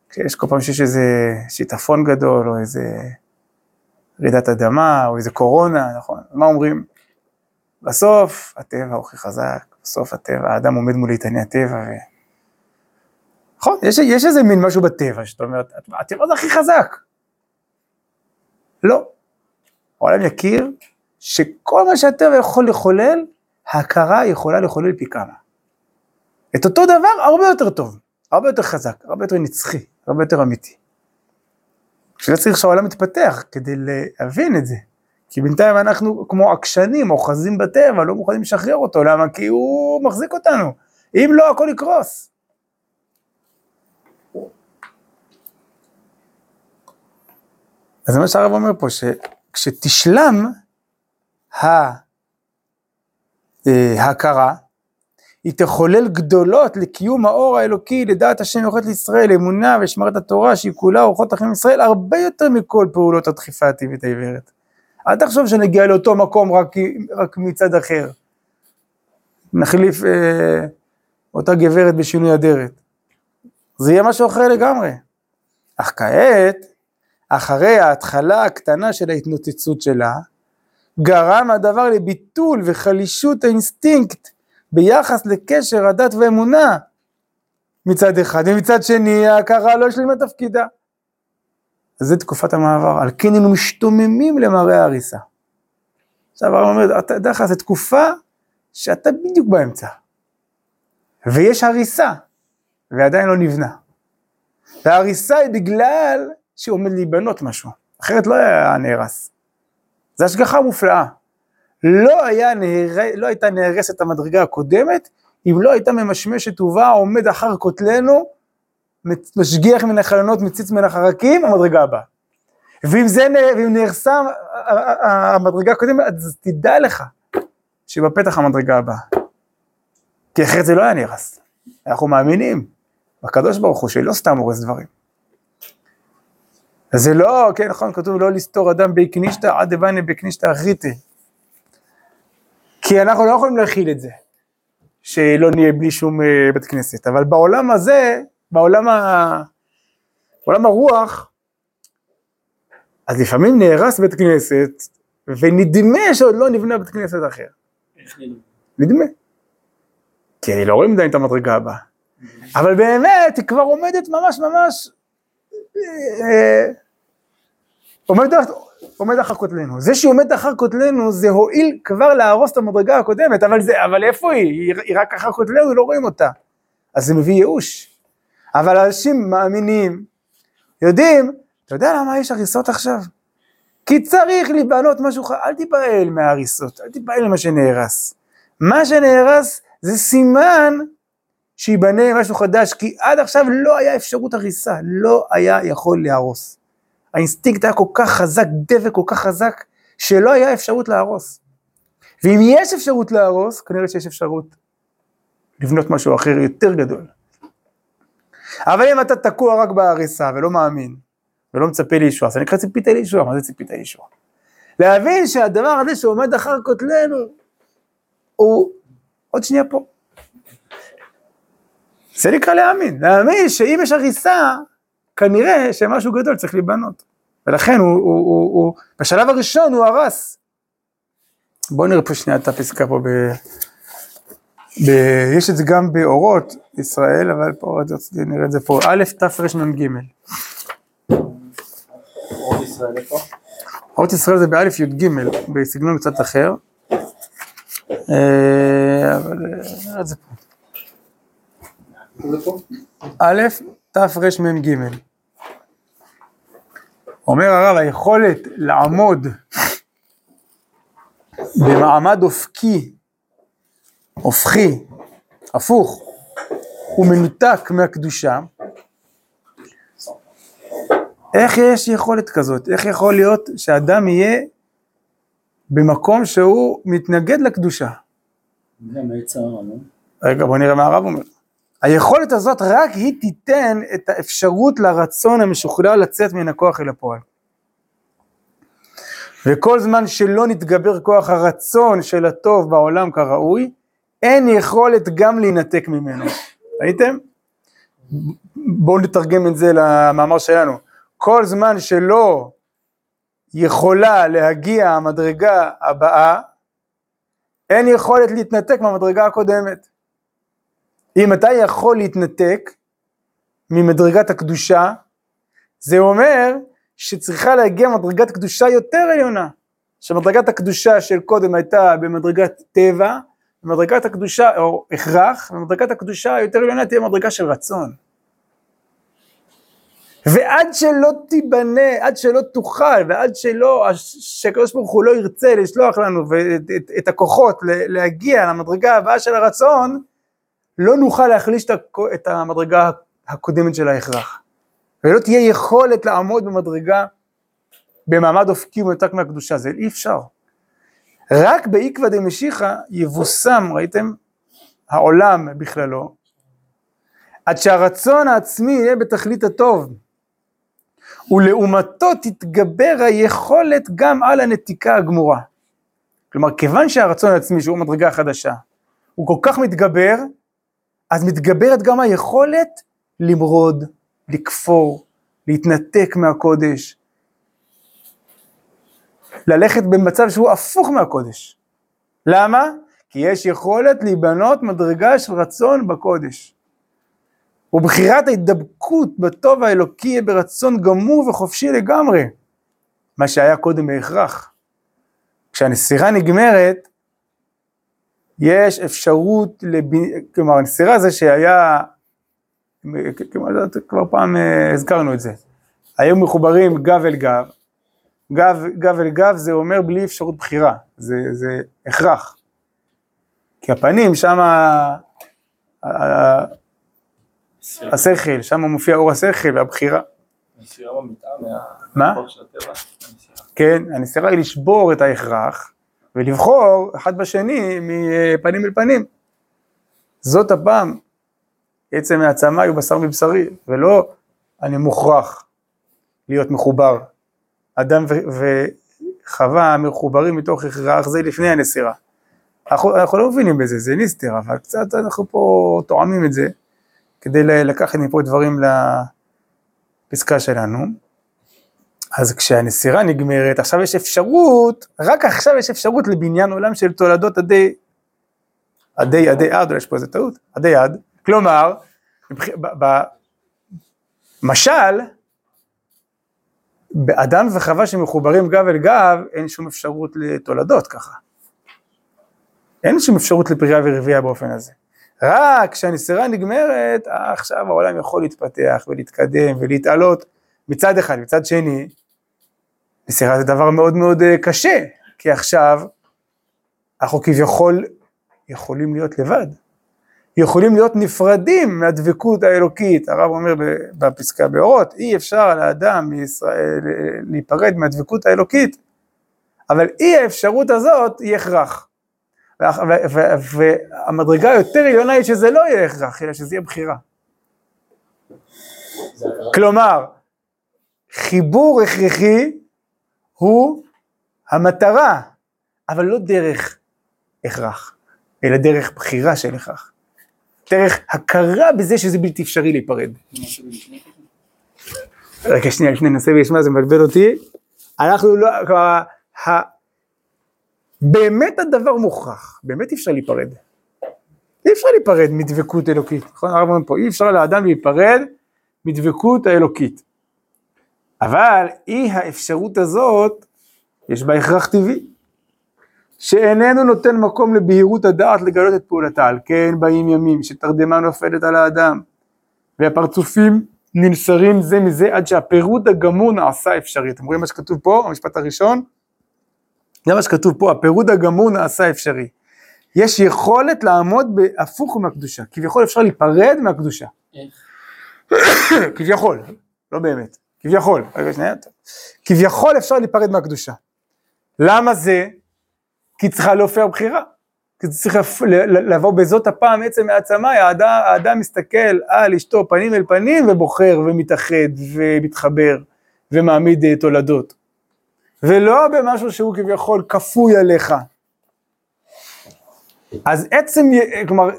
כשיש כל פעם שיש איזה שיטפון גדול, או איזה רעידת אדמה, או איזה קורונה, נכון? מה אומרים? בסוף הטבע הוא הכי חזק, בסוף הטבע, האדם עומד מול איתני הטבע, ו... נכון, יש, יש איזה מין משהו בטבע, שאתה אומר, הטבע זה הכי חזק. לא. העולם יכיר שכל מה שהטבע יכול לחולל, ההכרה יכולה לחולל פי כמה. את אותו דבר הרבה יותר טוב, הרבה יותר חזק, הרבה יותר נצחי, הרבה יותר אמיתי. בשביל זה צריך שהעולם יתפתח, כדי להבין את זה. כי בינתיים אנחנו כמו עקשנים, אוחזים בטבע, לא מוכנים לשחרר אותו, למה? כי הוא מחזיק אותנו. אם לא, הכל יקרוס. אז זה מה שהרב אומר פה, שכשתשלם אה, ההכרה, היא תחולל גדולות לקיום האור האלוקי לדעת השם יוחד לישראל, אמונה ושמרת התורה שהיא כולה אורחות החיים לישראל הרבה יותר מכל פעולות הדחיפה הטבעית העיוורת. אל תחשוב שנגיע לאותו מקום רק, רק מצד אחר. נחליף אה, אותה גברת בשינוי אדרת. זה יהיה משהו אחר לגמרי. אך כעת, אחרי ההתחלה הקטנה של ההתנוצצות שלה, גרם הדבר לביטול וחלישות האינסטינקט ביחס לקשר הדת ואמונה מצד אחד, ומצד שני ההכרה לא השלימה תפקידה. זה תקופת המעבר, על כן היינו משתוממים למראה ההריסה. עכשיו הרב אומר, אתה יודע לך, זו תקופה שאתה בדיוק באמצע, ויש הריסה, ועדיין לא נבנה. וההריסה היא בגלל שעומד להיבנות משהו, אחרת לא היה נהרס. זו השגחה מופלאה. לא, היה נהר... לא הייתה נהרסת המדרגה הקודמת, אם לא הייתה ממשמשת ובאה עומד אחר כותלנו, משגיח מן החלונות, מציץ מן החרקים, המדרגה הבאה. ואם זה, ואם נהרסה המדרגה הקודמת, אז תדע לך שבפתח המדרגה הבאה. כי אחרת זה לא היה נהרס. אנחנו מאמינים בקדוש ברוך הוא שלא סתם הורס דברים. אז זה לא, כן נכון, כתוב לא לסתור אדם בי קנישתא עד דבני בקנישתא אחריתי. כי אנחנו לא יכולים להכיל את זה, שלא נהיה בלי שום uh, בית כנסת, אבל בעולם הזה, בעולם, ה... בעולם הרוח, אז לפעמים נהרס בית כנסת, ונדמה שעוד לא נבנה בית כנסת אחר. נדמה? כי אני לא רואה עדיין את המדרגה הבאה. אבל באמת, היא כבר עומדת ממש ממש, אה, עומד, עומד אחר כותלנו. זה שהיא עומדת אחר כותלנו, זה הועיל כבר להרוס את המדרגה הקודמת, אבל, זה, אבל איפה היא? היא? היא רק אחר כותלנו, לא רואים אותה. אז זה מביא ייאוש. אבל אנשים מאמינים, יודעים, אתה יודע למה יש הריסות עכשיו? כי צריך להיבנות משהו, אל תיבהל מההריסות, אל תיבהל ממה שנהרס. מה שנהרס זה סימן שייבנה משהו חדש, כי עד עכשיו לא היה אפשרות הריסה, לא היה יכול להרוס. האינסטינקט היה כל כך חזק, דבק כל כך חזק, שלא היה אפשרות להרוס. ואם יש אפשרות להרוס, כנראה שיש אפשרות לבנות משהו אחר יותר גדול. אבל אם אתה תקוע רק בהריסה ולא מאמין, ולא מצפה לישועה, אז זה נקרא ציפית לישועה, מה זה ציפית לישועה? להבין שהדבר הזה שעומד אחר כותלנו, הוא עוד שנייה פה. זה נקרא להאמין, להאמין שאם יש הריסה, כנראה שמשהו גדול צריך להיבנות. ולכן הוא, הוא, הוא, הוא, בשלב הראשון הוא הרס. בואו נראה פה שנייה את הפסקה פה ב... ב... יש את זה גם באורות ישראל, אבל פה רציתי נראה את זה פה, א' תרמ"ג. אורות ישראל איפה? אורות ישראל זה באלף י"ג, בסגנון קצת אחר. אה, אבל אה, נראה את. זה פה? א', תרמ"ג. אומר הרב, היכולת לעמוד במעמד אופקי, הופכי, הפוך, הוא מנותק מהקדושה, איך יש יכולת כזאת? איך יכול להיות שאדם יהיה במקום שהוא מתנגד לקדושה? רגע, בוא נראה מה הרב אומר. היכולת הזאת, רק היא תיתן את האפשרות לרצון המשוכלל לצאת מן הכוח אל הפועל. וכל זמן שלא נתגבר כוח הרצון של הטוב בעולם כראוי, אין יכולת גם להינתק ממנו. ראיתם? בואו נתרגם את זה למאמר שלנו. כל זמן שלא יכולה להגיע המדרגה הבאה, אין יכולת להתנתק מהמדרגה הקודמת. אם אתה יכול להתנתק ממדרגת הקדושה, זה אומר שצריכה להגיע מדרגת קדושה יותר עליונה. שמדרגת הקדושה של קודם הייתה במדרגת טבע, במדרגת הקדושה, או הכרח, במדרגת הקדושה היותר עליונה תהיה מדרגה של רצון. ועד שלא תיבנה, עד שלא תוכל, ועד שלא, שהקדוש ברוך הוא לא ירצה לשלוח לנו ואת, את, את הכוחות להגיע למדרגה הבאה של הרצון, לא נוכל להחליש את המדרגה הקודמת של ההכרח. ולא תהיה יכולת לעמוד במדרגה במעמד אופקי ומנותק מהקדושה, זה אי אפשר. רק בעקבא דמשיחא יבושם, ראיתם? העולם בכללו, עד שהרצון העצמי יהיה בתכלית הטוב, ולעומתו תתגבר היכולת גם על הנתיקה הגמורה. כלומר, כיוון שהרצון העצמי, שהוא מדרגה חדשה, הוא כל כך מתגבר, אז מתגברת גם היכולת למרוד, לכפור, להתנתק מהקודש, ללכת במצב שהוא הפוך מהקודש. למה? כי יש יכולת להיבנות מדרגה של רצון בקודש. ובחירת ההידבקות בטוב האלוקי יהיה ברצון גמור וחופשי לגמרי, מה שהיה קודם בהכרח. כשהנסירה נגמרת, יש אפשרות, לב... כלומר הנסירה זה שהיה, כלומר, כבר פעם הזכרנו את זה, היו מחוברים גב אל גב, גב, גב אל גב זה אומר בלי אפשרות בחירה, זה, זה הכרח. כי הפנים שם, השכל, שם מופיע אור השכל והבחירה. הנסירה במיטה מה... מה? מהחור של הטבע. הנסירה. כן, הנסירה היא לשבור את ההכרח ולבחור אחד בשני מפנים אל פנים. זאת הפעם, עצם העצמה הוא בשר מבשרי, ולא אני מוכרח להיות מחובר. אדם וחווה מחוברים מתוך הכרח זה לפני הנסירה. אנחנו, אנחנו לא מבינים בזה, זה ניסטר, אבל קצת אנחנו פה תואמים את זה, כדי לקחת מפה דברים לפסקה שלנו. אז כשהנסירה נגמרת, עכשיו יש אפשרות, רק עכשיו יש אפשרות לבניין עולם של תולדות עדי, עדי, עדי עד, אולי יש פה איזה טעות, עדי עד, כלומר, במשל, באדם וחווה שמחוברים גב אל גב, אין שום אפשרות לתולדות ככה. אין שום אפשרות לפריאה ורבייה באופן הזה. רק כשהנסירה נגמרת, עכשיו העולם יכול להתפתח ולהתקדם ולהתעלות מצד אחד, מצד שני, נסירה זה דבר מאוד מאוד אה, קשה, כי עכשיו אנחנו כביכול יכולים להיות לבד, יכולים להיות נפרדים מהדבקות האלוקית, הרב אומר בפסקה באורות, אי אפשר לאדם מישראל אה, להיפרד מהדבקות האלוקית, אבל אי האפשרות הזאת היא הכרח. והמדרגה היותר עליונה היא שזה לא יהיה הכרח, אלא שזה יהיה בחירה. כלומר, חיבור הכרחי הוא המטרה, אבל לא דרך הכרח, אלא דרך בחירה של הכרח. דרך הכרה בזה שזה בלתי אפשרי להיפרד. רגע שנייה, לפני ננסה וישמע, זה מבלבל אותי. אנחנו לא, כלומר, באמת הדבר מוכרח, באמת אי אפשר להיפרד. אי אפשר להיפרד מדבקות אלוקית, נכון? הרב אומר פה, אי אפשר לאדם להיפרד מדבקות האלוקית. אבל אי האפשרות הזאת, יש בה הכרח טבעי, שאיננו נותן מקום לבהירות הדעת לגלות את פעולתה, על כן באים ימים שתרדמה נופלת על האדם, והפרצופים ננסרים זה מזה עד שהפירוד הגמור נעשה אפשרי. אתם רואים מה שכתוב פה, המשפט הראשון? זה מה שכתוב פה, הפירוד הגמור נעשה אפשרי. יש יכולת לעמוד בהפוך מהקדושה, כביכול אפשר להיפרד מהקדושה. כביכול, לא באמת, כביכול. כביכול אפשר להיפרד מהקדושה. למה זה? כי צריכה להופיע בחירה. כי זה צריך לבוא בזאת הפעם עצם מעצמי, האדם, האדם מסתכל על אשתו פנים אל פנים ובוחר ומתאחד ומתחבר ומעמיד אה, תולדות. ולא במשהו שהוא כביכול כפוי עליך. אז עצם, כלומר,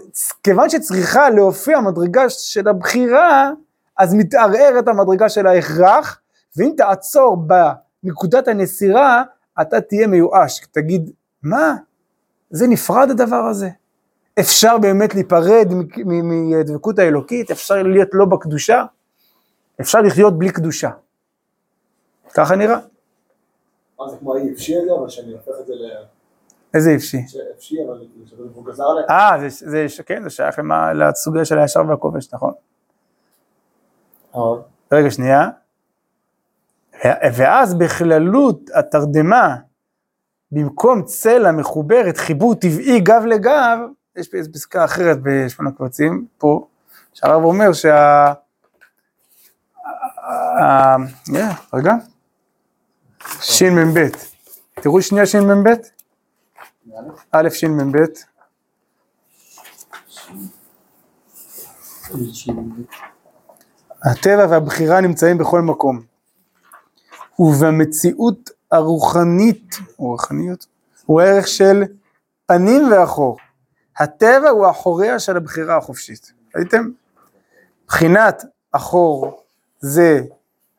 כיוון שצריכה להופיע מדרגה של הבחירה, אז מתערערת המדרגה של ההכרח, ואם תעצור בנקודת הנסירה, אתה תהיה מיואש, תגיד, מה? זה נפרד הדבר הזה? אפשר באמת להיפרד מ- מ- מדבקות האלוקית? אפשר להיות לא בקדושה? אפשר לחיות בלי קדושה. ככה נראה. מה זה כמו האי אפשי הזה, אבל שאני הופך את זה איזה איפשי. לאפשי, אבל הוא גזר עליי. אה, זה, כן, זה שייך למה, לסוגיה של הישר והכובש, נכון. רגע, שנייה. ואז בכללות התרדמה, במקום צלע מחוברת, חיבור טבעי גב לגב, יש פה פסקה אחרת בשמונה קבצים, פה, שהרב אומר שה... ה- ה- יה, רגע, שמ"ב, תראו שנייה שמ"ב, א' שמ"ב, הטבע והבחירה נמצאים בכל מקום. ובמציאות הרוחנית, או רוחניות, הוא ערך של פנים ואחור. הטבע הוא אחוריה של הבחירה החופשית. ראיתם? בחינת אחור זה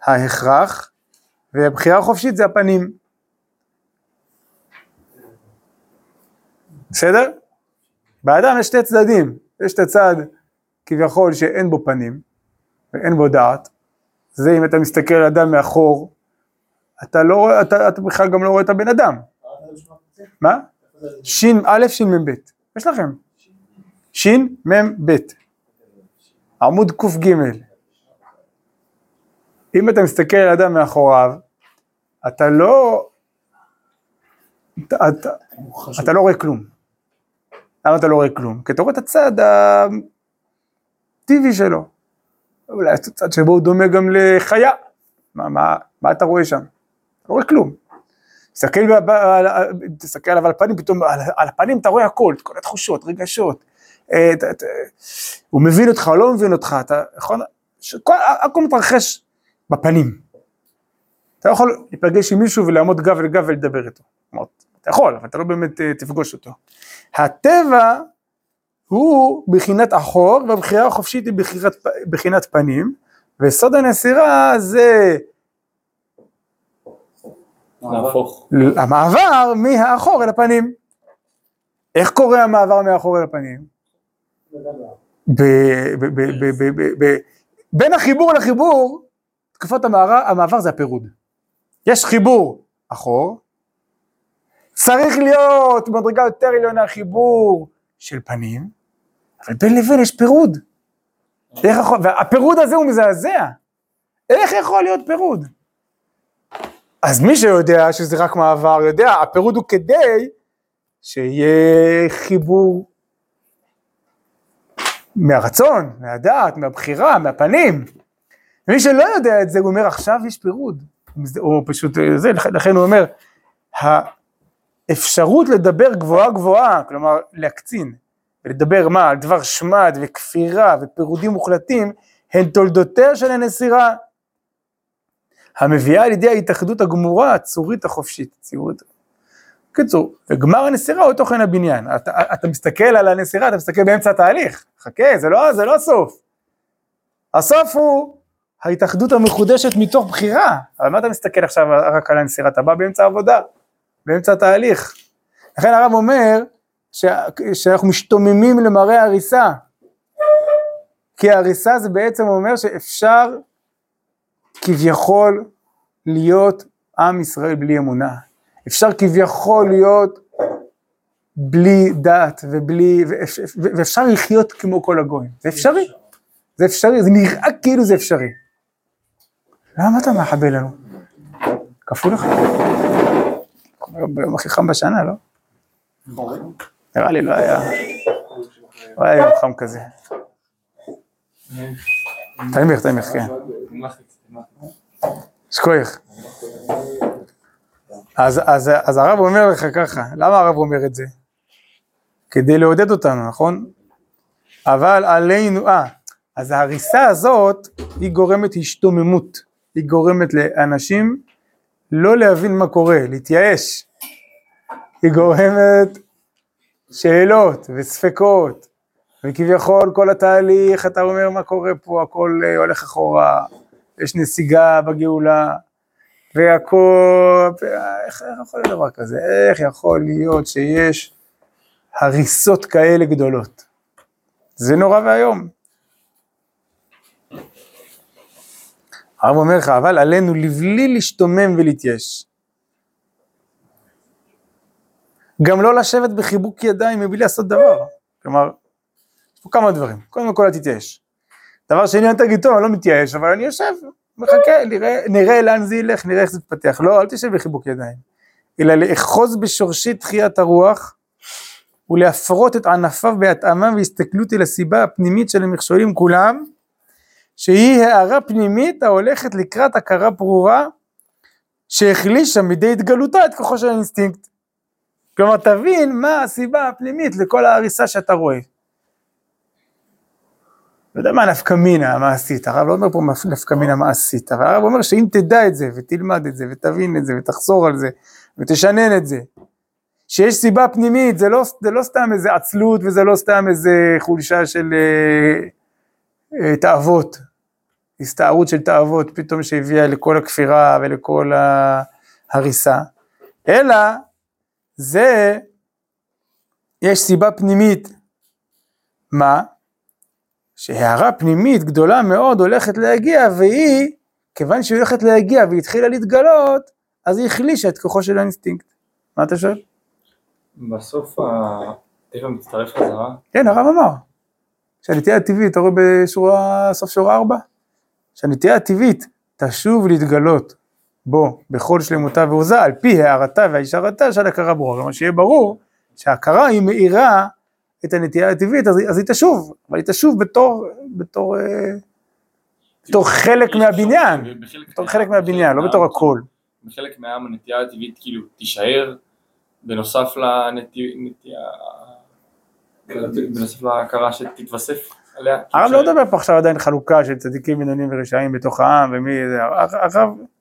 ההכרח, והבחירה החופשית זה הפנים. בסדר? באדם יש שתי צדדים, יש את הצד כביכול שאין בו פנים ואין בו דעת, זה אם אתה מסתכל על אדם מאחור, אתה לא רואה, אתה, אתה בכלל גם לא רואה את הבן אדם, מה? שין א' שין מ"ב, יש לכם, שין מ"ב, עמוד קג, אם אתה מסתכל על אדם מאחוריו, אתה לא, אתה, אתה, אתה לא רואה כלום. למה אתה לא רואה כלום? כי אתה רואה את הצד הטבעי שלו. אולי את הצד שבו הוא דומה גם לחיה. מה, מה, מה אתה רואה שם? אתה לא רואה כלום. תסתכל, על- תסתכל עליו על הפנים, פתאום על, על הפנים אתה רואה הכל, את כל התחושות, רגשות. אה, את- את- הוא מבין אותך או לא מבין אותך, אתה יכול, שכל- הכל מתרחש בפנים. אתה יכול להיפגש עם מישהו ולעמוד גב אל גב ולדבר איתו. אתה יכול, אבל אתה לא באמת אה, תפגוש אותו. הטבע הוא בחינת אחור, והבחירה החופשית היא בחירת, בחינת פנים, ויסוד הנסירה זה המעבר מהאחור אל הפנים. איך קורה המעבר מהאחור אל הפנים? בין החיבור לחיבור, תקופת המעבר זה הפירוד. יש חיבור אחור, צריך להיות מדרגה יותר עליונה חיבור של פנים, אבל בין לבין יש פירוד. איך יכול, והפירוד הזה הוא מזעזע. איך יכול להיות פירוד? אז מי שיודע שזה רק מעבר, יודע, הפירוד הוא כדי שיהיה חיבור מהרצון, מהדעת, מהבחירה, מהפנים. ומי שלא יודע את זה, הוא אומר עכשיו יש פירוד. או פשוט זה, לכן הוא אומר, האפשרות לדבר גבוהה גבוהה, כלומר להקצין, ולדבר מה, על דבר שמד וכפירה ופירודים מוחלטים, הן תולדותיה של הנסירה, המביאה לידי ההתאחדות הגמורה, הצורית החופשית, ציורית. קיצור, וגמר הנסירה הוא תוכן הבניין. אתה, אתה מסתכל על הנסירה, אתה מסתכל באמצע התהליך. חכה, זה לא, זה לא הסוף. הסוף הוא ההתאחדות המחודשת מתוך בחירה. אבל מה אתה מסתכל עכשיו רק על הנסירה? אתה בא באמצע העבודה, באמצע התהליך. לכן הרב אומר ש, שאנחנו משתוממים למראה הריסה. כי ההריסה זה בעצם אומר שאפשר כביכול להיות עם ישראל בלי אמונה. אפשר כביכול להיות בלי דת ובלי, ואפ- ואפשר לחיות כמו כל הגויים. זה אפשרי. זה אפשרי, זה נראה כאילו זה אפשרי. למה אתה מחבל לנו? כפו לך. ביום הכי חם בשנה, לא? נראה לי לא היה, לא היה יום חם כזה. תמיר, תמיר, כן. שכוייך. אז, אז, אז הרב אומר לך ככה, למה הרב אומר את זה? כדי לעודד אותנו, נכון? אבל עלינו, אה, אז ההריסה הזאת היא גורמת השתוממות, היא גורמת לאנשים לא להבין מה קורה, להתייאש, היא גורמת שאלות וספקות, וכביכול כל התהליך, אתה אומר מה קורה פה, הכל אה, הולך אחורה, יש נסיגה בגאולה, והכל, איך, איך יכול להיות דבר כזה? איך יכול להיות שיש הריסות כאלה גדולות? זה נורא ואיום. הרב אומר לך, אבל עלינו לבלי להשתומם ולהתייאש. גם לא לשבת בחיבוק ידיים מבלי לעשות דבר. כלומר, יש פה כמה דברים. קודם כל, אל תתייאש. דבר שני, אל תגיד, טוב, אני לא מתייאש, אבל אני יושב, מחכה, נראה, נראה לאן זה ילך, נראה איך זה יתפתח. לא, אל תשב בחיבוק ידיים. אלא לאחוז בשורשי תחיית הרוח, ולהפרות את ענפיו בהתאמה והסתכלות אל הסיבה הפנימית של המכשולים כולם, שהיא הערה פנימית ההולכת לקראת הכרה ברורה, שהחלישה מדי התגלותה את כוחו של האינסטינקט. כלומר, תבין מה הסיבה הפנימית לכל ההריסה שאתה רואה. לא יודע מה נפקא מינה המעשית, הרב לא אומר פה נפקא מינה מעשית, אבל הרב אומר שאם תדע את זה ותלמד את זה ותבין את זה ותחזור על זה ותשנן את זה, שיש סיבה פנימית, זה לא, זה לא סתם איזה עצלות וזה לא סתם איזה חולשה של אה, אה, תאוות, הסתערות של תאוות פתאום שהביאה לכל הכפירה ולכל ההריסה, אלא זה, יש סיבה פנימית, מה? שהערה פנימית גדולה מאוד הולכת להגיע והיא, כיוון שהיא הולכת להגיע והיא התחילה להתגלות, אז היא החלישה את כוחו של האינסטינקט. מה אתה שואל? בסוף הטבע מצטרף חזרה. כן, הרב אמר. שהנטייה הטבעית, אתה רואה בשורה, סוף שורה 4? שהנטייה הטבעית תשוב להתגלות בו בכל שלמותה ועוזה, על פי הערתה והישרתה של הכרה ברורה. כלומר שיהיה ברור שההכרה היא מאירה את הנטייה הטבעית, אז, אז היא תשוב, אבל היא תשוב בתור, בתור, אה, בתור חלק מהבניין, בתור חלק מהבניין, לא בתור הכל. בחלק מהעם הנטייה הטבעית כאילו תישאר, בנוסף לנטייה, בנוסף להכרה שתתווסף עליה. הרב לא. מדבר פה עכשיו עדיין חלוקה של צדיקים בינוניים ורשעים בתוך העם ומי זה, הרב,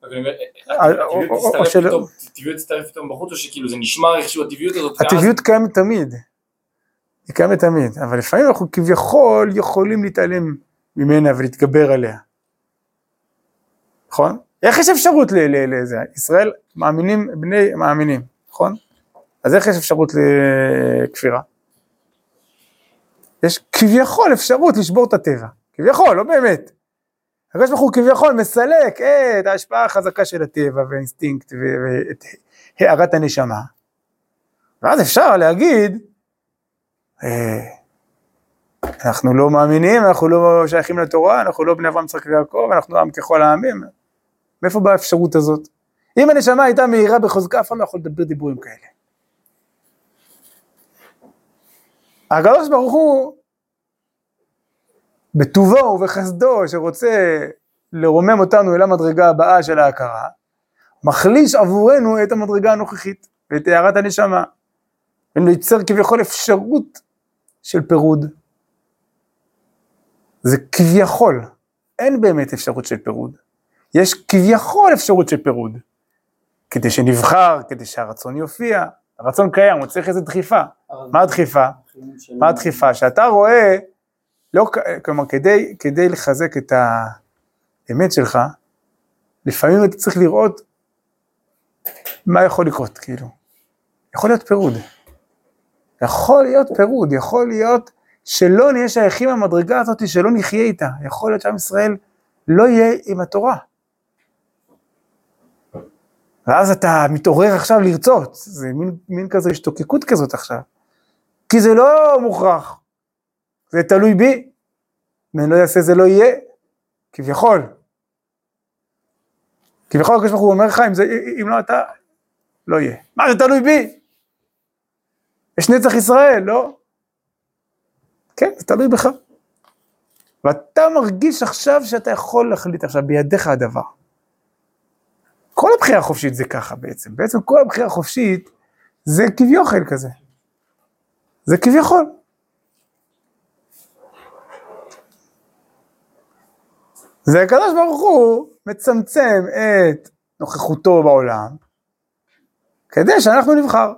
אבל אני אומר, הטבעיות תצטרף פתאום- בחוץ, או שכאילו זה נשמר איכשהו הטבעיות הזאת, הטבעיות קיימת תמיד, היא קיימת תמיד, אבל לפעמים אנחנו כביכול יכולים להתעלם ממנה ולהתגבר עליה, נכון? איך יש אפשרות לזה? ישראל מאמינים, בני מאמינים, נכון? אז איך יש אפשרות לכפירה? יש כביכול אפשרות לשבור את הטבע, כביכול, לא באמת. הקדוש ברוך הוא כביכול מסלק את ההשפעה החזקה של הטבע והאינסטינקט ואת הארת הנשמה. ואז אפשר להגיד, אנחנו לא מאמינים, אנחנו לא שייכים לתורה, אנחנו לא בני אברהם, יצחק ויעקב, אנחנו עם ככל העמים. מאיפה באה האפשרות הזאת? אם הנשמה הייתה מהירה בחוזקה, אף אחד לא יכול לדבר דיבורים כאלה. הקדוש ברוך הוא, בטובו ובחסדו, שרוצה לרומם אותנו אל המדרגה הבאה של ההכרה, מחליש עבורנו את המדרגה הנוכחית ואת הארת הנשמה. וייצר כביכול אפשרות של פירוד. זה כביכול, אין באמת אפשרות של פירוד. יש כביכול אפשרות של פירוד. כדי שנבחר, כדי שהרצון יופיע. הרצון קיים, הוא צריך איזו דחיפה. מה הדחיפה? מה הדחיפה? שאתה רואה, לא, כלומר, כדי, כדי לחזק את האמת שלך, לפעמים אתה צריך לראות מה יכול לקרות, כאילו. יכול להיות פירוד. יכול להיות פירוד, יכול להיות שלא נהיה שייכים למדרגה הזאת, שלא נחיה איתה. יכול להיות שעם ישראל לא יהיה עם התורה. ואז אתה מתעורר עכשיו לרצות, זה מין, מין כזה השתוקקות כזאת עכשיו. כי זה לא מוכרח, זה תלוי בי. אם אני לא אעשה זה לא יהיה, כביכול. כביכול הקדוש ברוך הוא אומר לך, אם, זה, אם לא אתה, לא יהיה. מה זה תלוי בי? יש נצח ישראל, לא? כן, זה תלוי בך. ואתה מרגיש עכשיו שאתה יכול להחליט עכשיו, בידיך הדבר. כל הבחירה החופשית זה ככה בעצם, בעצם כל הבחירה החופשית זה כביכול כזה. זה כביכול. זה הקדוש ברוך הוא מצמצם את נוכחותו בעולם, כדי שאנחנו נבחר.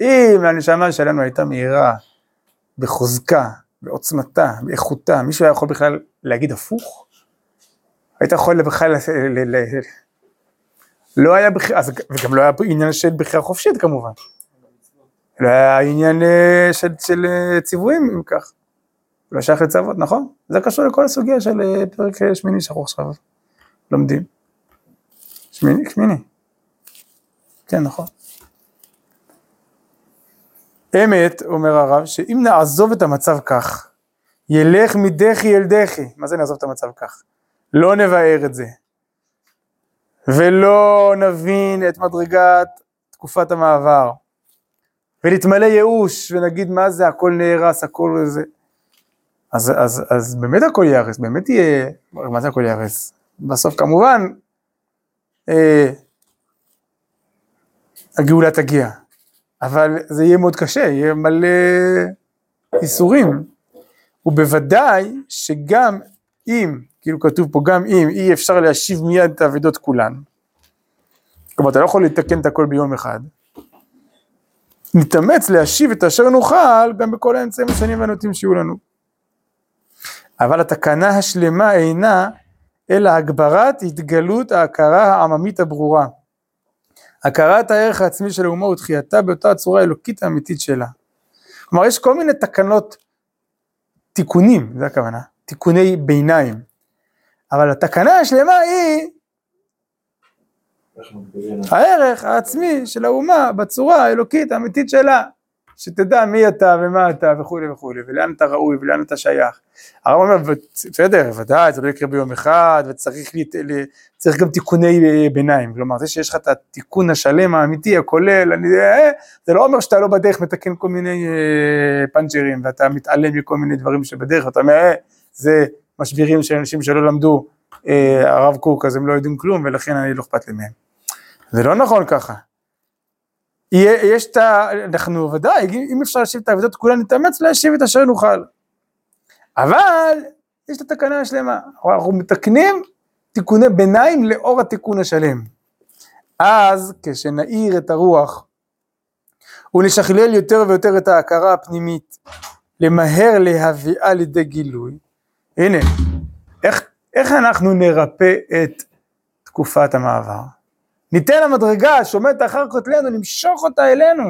אם הנשמה שלנו הייתה מהירה בחוזקה, בעוצמתה, באיכותה, מישהו היה יכול בכלל להגיד הפוך? היית יכול בכלל, ל- לא היה בחירה, וגם לא היה עניין של בחירה חופשית כמובן. לא היה עניין אה, של, של אה, ציוויים אם כך. לא שייך לצוות, נכון? זה קשור לכל הסוגיה של אה, פרק שמיני שאנחנו עכשיו לומדים. שמיני, שמיני. כן, נכון. אמת, אומר הרב, שאם נעזוב את המצב כך, ילך מדחי אל דחי, מה זה נעזוב את המצב כך? לא נבער את זה, ולא נבין את מדרגת תקופת המעבר, ונתמלא ייאוש, ונגיד מה זה, הכל נהרס, הכל זה. אז, אז, אז באמת הכל ייהרס, באמת יהיה, מה זה הכל ייהרס? בסוף כמובן, אה, הגאולה תגיע. אבל זה יהיה מאוד קשה, יהיה מלא איסורים. ובוודאי שגם אם, כאילו כתוב פה, גם אם אי אפשר להשיב מיד את האבדות כולן, כלומר אתה לא יכול לתקן את הכל ביום אחד, נתאמץ להשיב את אשר נוכל גם בכל האמצעים השונים והנוטים שיהיו לנו. אבל התקנה השלמה אינה אלא הגברת התגלות ההכרה העממית הברורה. הכרת הערך העצמי של האומה ותחייתה באותה הצורה האלוקית האמיתית שלה. כלומר יש כל מיני תקנות, תיקונים, זה הכוונה, תיקוני ביניים. אבל התקנה השלמה היא הערך העצמי של האומה בצורה האלוקית האמיתית שלה. שתדע מי אתה ומה אתה וכולי וכולי, ולאן אתה ראוי ולאן אתה שייך. הרב אומר, בסדר, ודאי, זה לא יקרה ביום אחד, וצריך לי, צריך גם תיקוני ביניים, כלומר זה שיש לך את התיקון השלם האמיתי, הכולל, אני, אה, זה לא אומר שאתה לא בדרך מתקן כל מיני אה, פאנצ'רים, ואתה מתעלם מכל מיני דברים שבדרך, ואתה אומר, אה, זה משבירים של אנשים שלא למדו אה, הרב קוק, אז הם לא יודעים כלום, ולכן אני לא אכפת לי מהם. זה לא נכון ככה. יש את ה... אנחנו ודאי, אם אפשר להשיב את העבודות כולן, נתאמץ להשיב את אשר נוכל. אבל יש את התקנה השלמה, אנחנו מתקנים תיקוני ביניים לאור התיקון השלם. אז כשנאיר את הרוח ונשכלל יותר ויותר את ההכרה הפנימית, למהר להביאה לידי גילוי, הנה, איך, איך אנחנו נרפא את תקופת המעבר. ניתן למדרגה שעומדת אחר כותלנו, נמשוך אותה אלינו.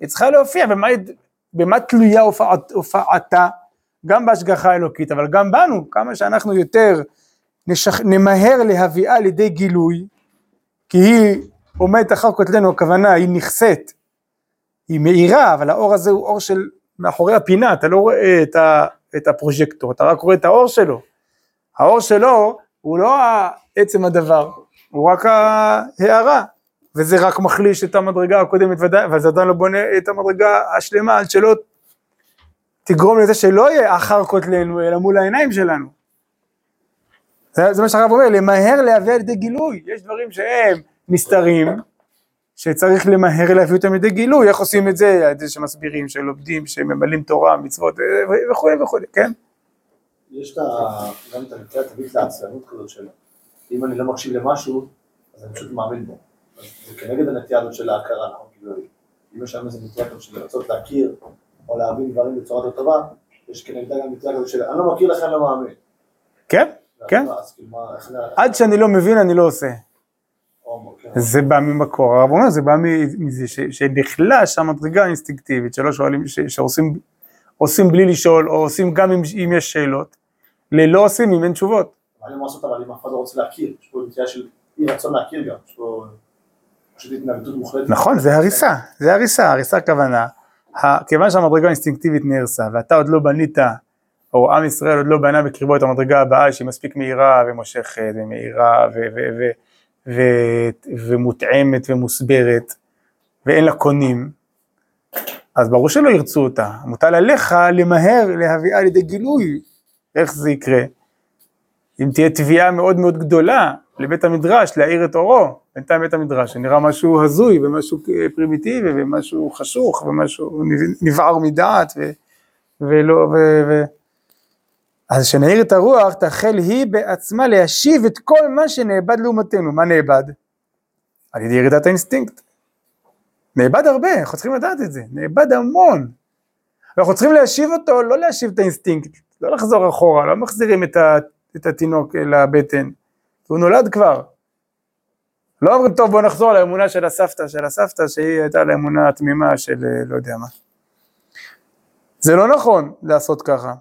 היא צריכה להופיע, במה, במה תלויה הופעת, הופעתה? גם בהשגחה האלוקית, אבל גם בנו, כמה שאנחנו יותר נשח... נמהר להביאה לידי גילוי, כי היא עומדת אחר כותלנו, הכוונה היא נכסית, היא מאירה, אבל האור הזה הוא אור של מאחורי הפינה, אתה לא רואה את, ה... את הפרוז'קטור, אתה רק רואה את האור שלו. האור שלו הוא לא עצם הדבר, הוא רק ההערה, וזה רק מחליש את המדרגה הקודמת זה עדיין לא בונה את המדרגה השלמה עד שלא תגרום לזה שלא יהיה אחר כותלנו, אלא מול העיניים שלנו. זה, זה מה שהרב אומר, למהר להביא על ידי גילוי, יש דברים שהם נסתרים, שצריך למהר להביא אותם לידי גילוי, איך עושים את זה, על ידי שמסבירים, שלומדים, שממלאים תורה, מצוות וכולי וכולי, כן? יש גם את הנטייה הטבעית לעצלנות כזאת של אם אני לא מקשיב למשהו, אז אני פשוט מאמין בו. אז זה כנגד הנטייה הזאת של ההכרה, נכון? כאילו, אם יש שם איזה נטייה כזאת של לרצות להכיר או להבין דברים בצורה יותר טובה, יש כנגדה גם נטייה כזאת של אני לא מכיר לכם, לא מאמין. כן, כן. כאילו. עד שאני לא מבין אני לא עושה. כן. זה בא ממקור, הרב אומר, זה בא מזה שנחלש המדרגה האינסטינקטיבית, שלא שואלים, שעושים עושים בלי לשאול, או עושים גם אם יש שאלות, ללא עושים אם אין תשובות. אין מה לעשות, אבל אם אף אחד לא רוצה להכיר, יש פה נטייה של אי רצון להכיר גם, יש פה פשוט התנגדות מוחלטת. נכון, זה הריסה, זה הריסה, הריסה הכוונה, כיוון שהמדרגה האינסטינקטיבית נהרסה, ואתה עוד לא בנית, או עם ישראל עוד לא בנה בקרבו את המדרגה הבאה שהיא מספיק מהירה ומושכת ומהירה ומותאמת ומוסברת, ואין לה קונים, אז ברור שלא ירצו אותה, מוטל עליך למהר להביאה לידי גילוי, איך זה יקרה? אם תהיה תביעה מאוד מאוד גדולה לבית המדרש להאיר את אורו, בינתיים בית המדרש שנראה משהו הזוי ומשהו פרימיטיבי ומשהו חשוך ומשהו נבער מדעת ו, ולא, ו, ו... אז שנעיר את הרוח תחל היא בעצמה להשיב את כל מה שנאבד לעומתנו, מה נאבד? על ידי ירידת האינסטינקט. נאבד הרבה, אנחנו צריכים לדעת את זה, נאבד המון. ואנחנו צריכים להשיב אותו, לא להשיב את האינסטינקט, לא לחזור אחורה, לא מחזירים את, ה, את התינוק לבטן, הוא נולד כבר. לא אומרים, טוב בוא נחזור לאמונה של הסבתא, של הסבתא שהיא הייתה לאמונה התמימה של אה, לא יודע מה. זה לא נכון לעשות ככה.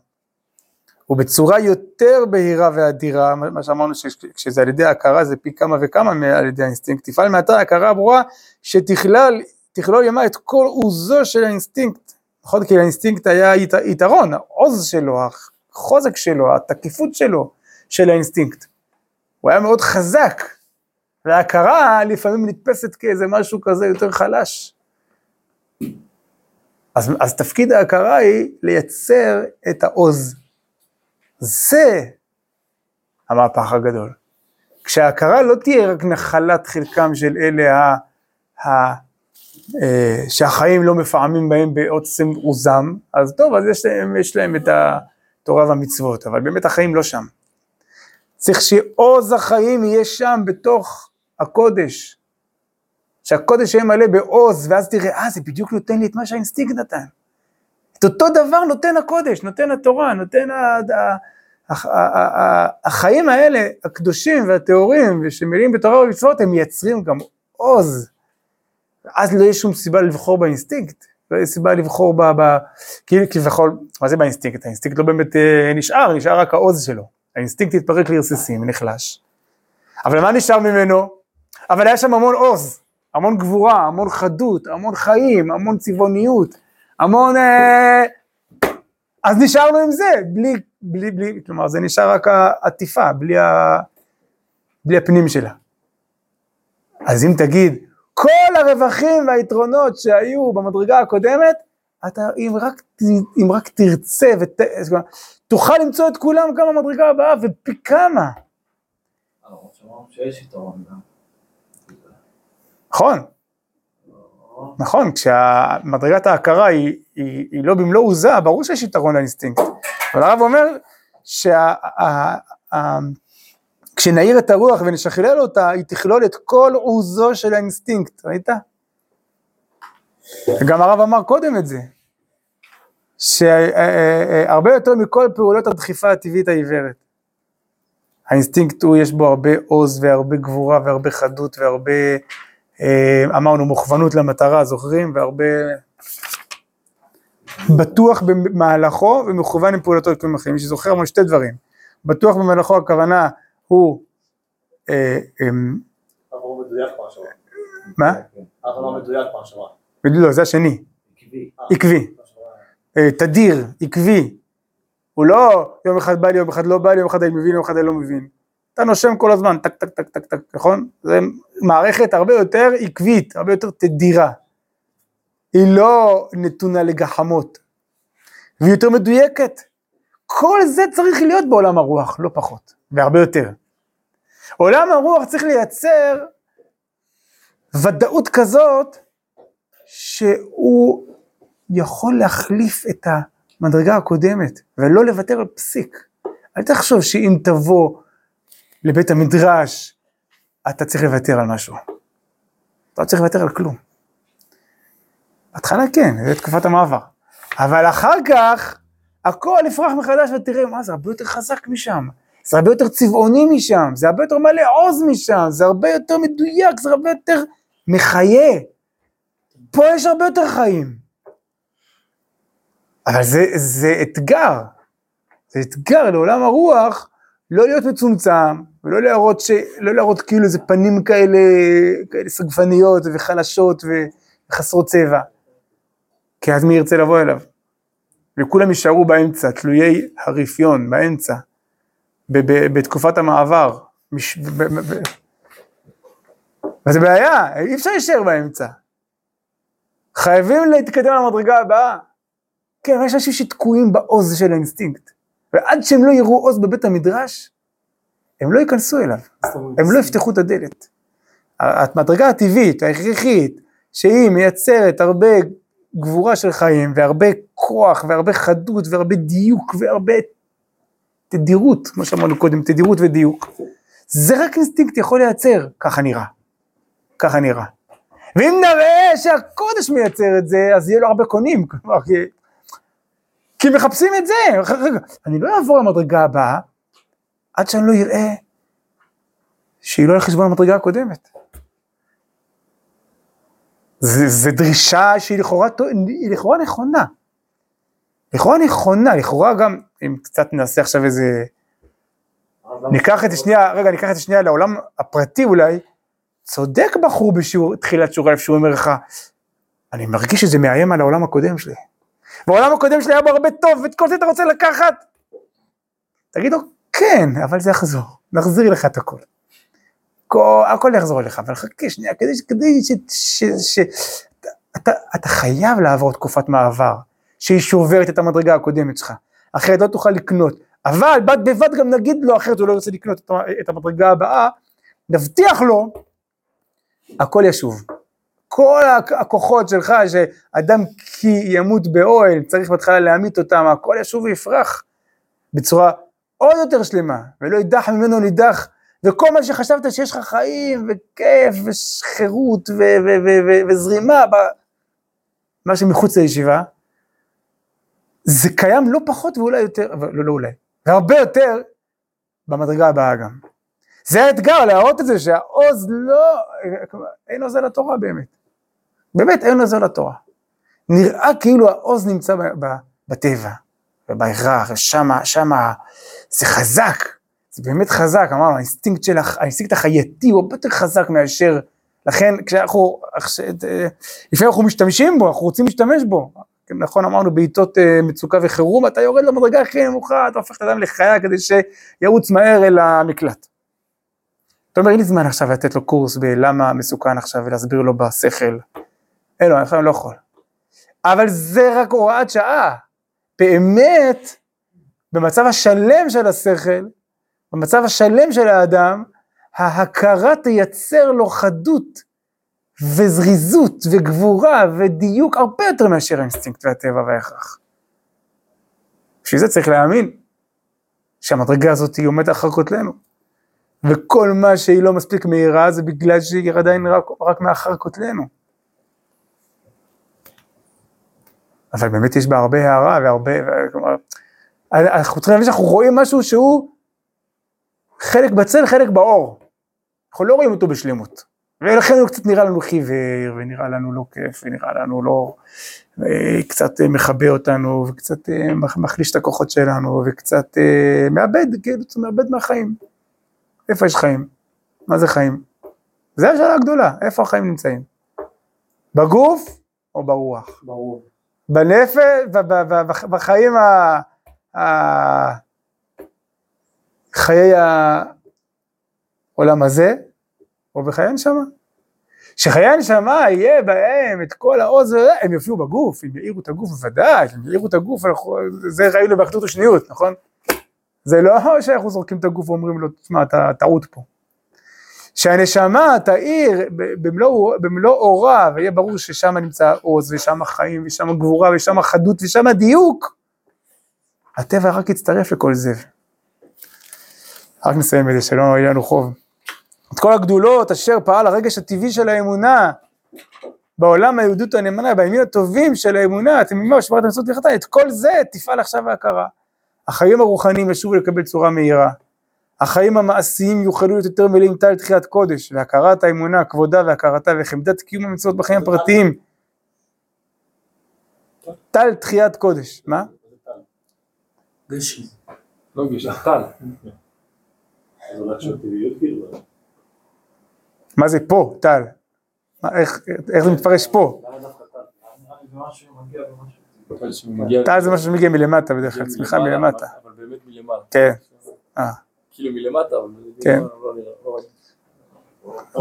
ובצורה יותר בהירה ואדירה, מה שאמרנו שכשזה על ידי ההכרה זה פי כמה וכמה על ידי האינסטינקט, תפעל מעתה הכרה ברורה שתכלל, תכלול עימה את כל עוזו של האינסטינקט, נכון? כי לאינסטינקט היה ית, יתרון, העוז שלו, החוזק שלו, התקיפות שלו, של האינסטינקט. הוא היה מאוד חזק, וההכרה לפעמים נתפסת כאיזה משהו כזה יותר חלש. אז, אז תפקיד ההכרה היא לייצר את העוז. זה המהפך הגדול. כשההכרה לא תהיה רק נחלת חלקם של אלה ה, ה, אה, שהחיים לא מפעמים בהם בעוצם עוזם, אז טוב, אז יש להם, יש להם את התורה והמצוות, אבל באמת החיים לא שם. צריך שעוז החיים יהיה שם בתוך הקודש, שהקודש יהיה מלא בעוז, ואז תראה, אה, זה בדיוק נותן לי את מה שהאינסטינקט נתן. את אותו דבר נותן הקודש, נותן התורה, נותן ה... החיים האלה, הקדושים והטהורים, ושמלאים בתורה ובמצוות, הם מייצרים גם עוז. אז לא יש שום סיבה לבחור באינסטינקט, לא יש סיבה לבחור ב... ב כאילו כביכול, מה זה באינסטינקט? האינסטינקט לא באמת אה, נשאר, נשאר רק העוז שלו. האינסטינקט התפרק לרסיסים, נחלש. אבל מה נשאר ממנו? אבל היה שם המון עוז, המון גבורה, המון חדות, המון חיים, המון צבעוניות, המון... אה... אז נשארנו עם זה, בלי, בלי, בלי, כלומר זה נשאר רק העטיפה, בלי, ה... בלי הפנים שלה. אז אם תגיד, כל הרווחים והיתרונות שהיו במדרגה הקודמת, אתה, אם רק, אם רק תרצה ות... תוכל למצוא את כולם גם במדרגה הבאה, ופי כמה. נכון, נכון, כשמדרגת ההכרה היא, היא לא במלוא עוזה, ברור שיש יתרון לאינסטינקט. אבל הרב אומר שכשנעיר את הרוח ונשכלל אותה, היא תכלול את כל עוזו של האינסטינקט, ראית? גם הרב אמר קודם את זה, שהרבה יותר מכל פעולות הדחיפה הטבעית העיוורת. האינסטינקט הוא, יש בו הרבה עוז והרבה גבורה והרבה חדות והרבה, אה, אמרנו, מוכוונות למטרה, זוכרים? והרבה בטוח במהלכו ומכוון עם פעולתו לכלים אחרים. מי שזוכר אמרנו שתי דברים. בטוח במהלכו הכוונה הוא, אה, אה, שעברה. מה? לא מדויק פעם שעברה. לא, זה השני. עקבי. אה, עקבי. פעם שעברה. אה, תדיר, עקבי. הוא לא יום אחד בא לי, יום אחד לא בא לי, יום אחד אני מבין, יום אחד אני לא מבין. אתה נושם כל הזמן, טק טק טק טק טק, נכון? זה מערכת הרבה יותר עקבית, הרבה יותר תדירה. היא לא נתונה לגחמות, והיא יותר מדויקת. כל זה צריך להיות בעולם הרוח, לא פחות, והרבה יותר. עולם הרוח צריך לייצר ודאות כזאת שהוא יכול להחליף את המדרגה הקודמת ולא לוותר על פסיק. אל תחשוב שאם תבוא לבית המדרש אתה צריך לוותר על משהו. אתה לא צריך לוותר על כלום. בהתחלה כן, זה תקופת המעבר. אבל אחר כך הכל יפרח מחדש ותראה מה זה הרבה יותר חזק משם. זה הרבה יותר צבעוני משם, זה הרבה יותר מלא עוז משם, זה הרבה יותר מדויק, זה הרבה יותר מחיה. פה יש הרבה יותר חיים. אבל זה, זה אתגר, זה אתגר לעולם הרוח לא להיות מצומצם, ולא להראות, ש... לא להראות כאילו איזה פנים כאלה, כאלה סגפניות וחלשות וחסרות צבע. כי אז מי ירצה לבוא אליו? וכולם יישארו באמצע, תלויי הרפיון, באמצע, ב- ב- בתקופת המעבר. מש... ב- ב- ב- וזה בעיה, אי אפשר להישאר באמצע. חייבים להתקדם למדרגה הבאה. כן, יש אנשים שתקועים בעוז של האינסטינקט, ועד שהם לא יראו עוז בבית המדרש, הם לא ייכנסו אליו, הם לא יפתחו את הדלת. המדרגה הטבעית, ההכרחית, שהיא מייצרת הרבה גבורה של חיים, והרבה כוח, והרבה חדות, והרבה דיוק, והרבה תדירות, כמו שאמרנו קודם, תדירות ודיוק. זה רק אינסטינקט יכול לייצר, ככה נראה. ככה נראה. ואם נראה שהקודש מייצר את זה, אז יהיה לו הרבה קונים, כלומר, כי, מחפשים את זה. רגע, אני לא אעבור למדרגה הבאה, עד שאני לא אראה שהיא לא על חשבון המדרגה הקודמת. זו דרישה שהיא לכאורה, היא לכאורה נכונה. לכאורה נכונה, לכאורה גם, אם קצת נעשה עכשיו איזה... ניקח את זה שנייה, רגע, ניקח את זה שנייה לעולם הפרטי אולי, צודק בחור בשיעור, תחילת שיעור אלף שהוא אומר לך, אני מרגיש שזה מאיים על העולם הקודם שלי. והעולם הקודם שלי היה בו הרבה טוב, ואת כל זה אתה רוצה לקחת? תגיד לו, כן, אבל זה יחזור, נחזיר לך את הכל. כל, הכל יחזור אליך, אבל חכה שנייה, כדי, כדי ש... ש, ש אתה, אתה חייב לעבור תקופת מעבר, שהיא שוברת את המדרגה הקודמת שלך, אחרת לא תוכל לקנות. אבל בד בבד גם נגיד לו, אחרת הוא לא רוצה לקנות את המדרגה הבאה, נבטיח לו, הכל ישוב. כל הכוחות שלך, שאדם כי ימות באוהל, צריך בהתחלה להמית אותם, הכל ישוב ויפרח בצורה עוד יותר שלמה, ולא יידח ממנו נידח, וכל מה שחשבת שיש לך חיים, וכיף, וחירות, וזרימה, מה שמחוץ לישיבה, זה קיים לא פחות ואולי יותר, לא, לא אולי, והרבה יותר במדרגה הבאה גם. זה האתגר, להראות את זה שהעוז לא, אין עוז על התורה באמת. באמת אין עוז על התורה. נראה כאילו העוז נמצא בטבע, ובהכרח, ושמה, שמה, זה חזק, זה באמת חזק, אמרנו, האינסטינקט שלך, האינסטינקט החייתי הוא הרבה יותר חזק מאשר, לכן כשאנחנו, לפעמים אנחנו משתמשים בו, אנחנו רוצים להשתמש בו, נכון אמרנו בעיתות אה, מצוקה וחירום, אתה יורד למדרגה הכי נמוכה, אתה הופך את האדם לחיה כדי שירוץ מהר אל המקלט. אתה אומר, אין לי זמן עכשיו לתת לו קורס בלמה מסוכן עכשיו ולהסביר לו בשכל. אין לו, אני לא יכול. אבל זה רק הוראת שעה. באמת, במצב השלם של השכל, במצב השלם של האדם, ההכרה תייצר לו חדות וזריזות וגבורה ודיוק הרבה יותר מאשר האינסטינקט והטבע וההכרח. בשביל זה צריך להאמין שהמדרגה הזאת היא עומדת אחר כותלנו. וכל מה שהיא לא מספיק מהירה זה בגלל שהיא עדיין רק, רק מאחר כותלנו. אבל באמת יש בה הרבה הערה והרבה, כלומר, אנחנו צריכים להבין שאנחנו רואים משהו שהוא חלק בצל, חלק באור. אנחנו לא רואים אותו בשלמות. ולכן הוא קצת נראה לנו חיוור, ונראה לנו לא כיף, ונראה לנו לא... אה, קצת אה, מכבה אותנו, וקצת אה, מח- מחליש את הכוחות שלנו, וקצת מאבד, כאילו, מאבד מהחיים. איפה יש חיים? מה זה חיים? זו השאלה הגדולה, איפה החיים נמצאים? בגוף או ברוח? ברור. בנפש, בחיים ה... חיי העולם הזה, או בחיי הנשמה. שחיי הנשמה יהיה בהם את כל העוז, הם יופיעו בגוף, הם יאירו את הגוף בוודאי, הם יאירו את הגוף, זה ראינו באחדות ושניות, נכון? זה לא שאנחנו זורקים את הגוף ואומרים לו, תשמע, אתה טעות פה. שהנשמה תאיר במלוא, במלוא אורה, ויהיה ברור ששם נמצא עוז, ושם חיים, ושם גבורה, ושם חדות, ושם דיוק. הטבע רק יצטרף לכל זה. רק נסיים את זה, שלא יהיה לנו חוב. את כל הגדולות אשר פעל הרגש הטבעי של האמונה בעולם היהודות הנאמנה, בימים הטובים של האמונה, אתם יודעים מה, שברת המצוות תלכתה, את כל זה תפעל עכשיו ההכרה. החיים הרוחניים ישובו לקבל צורה מהירה. החיים המעשיים יוכלו להיות יותר מלאים טל תחיית קודש, והכרת האמונה, כבודה והכרתה וחמדת קיום המצוות בחיים הפרטיים. טל תחיית קודש, מה? גשם. לא טל. כאילו. מה זה פה, טל? איך, זה מתפרש פה? טל? זה משהו שמגיע מלמטה בדרך כלל, צמיחה מלמטה. אבל באמת מלמעלה. כן. אה, כאילו מלמטה, אבל... כן. לא- לא נראה, לא ראיתי.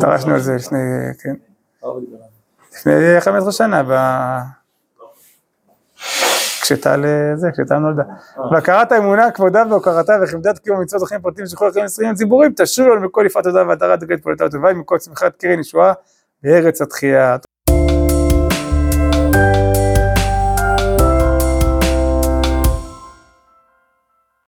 דרשנו על זה לפני, כן, לא. לפני 15 שנה, ב... כשטל, אה, זה, כשטל נולדה. והכרת האמונה, כבודה והוקרתה וכבדת קיום המצוות החיים הפרטיים של כל החיים הישראלים הציבוריים, תשוב לנו מכל יפעת תודה והדרת דגל פעולתה הטובה, מכל צמיחת קרן ישועה בארץ התחייה.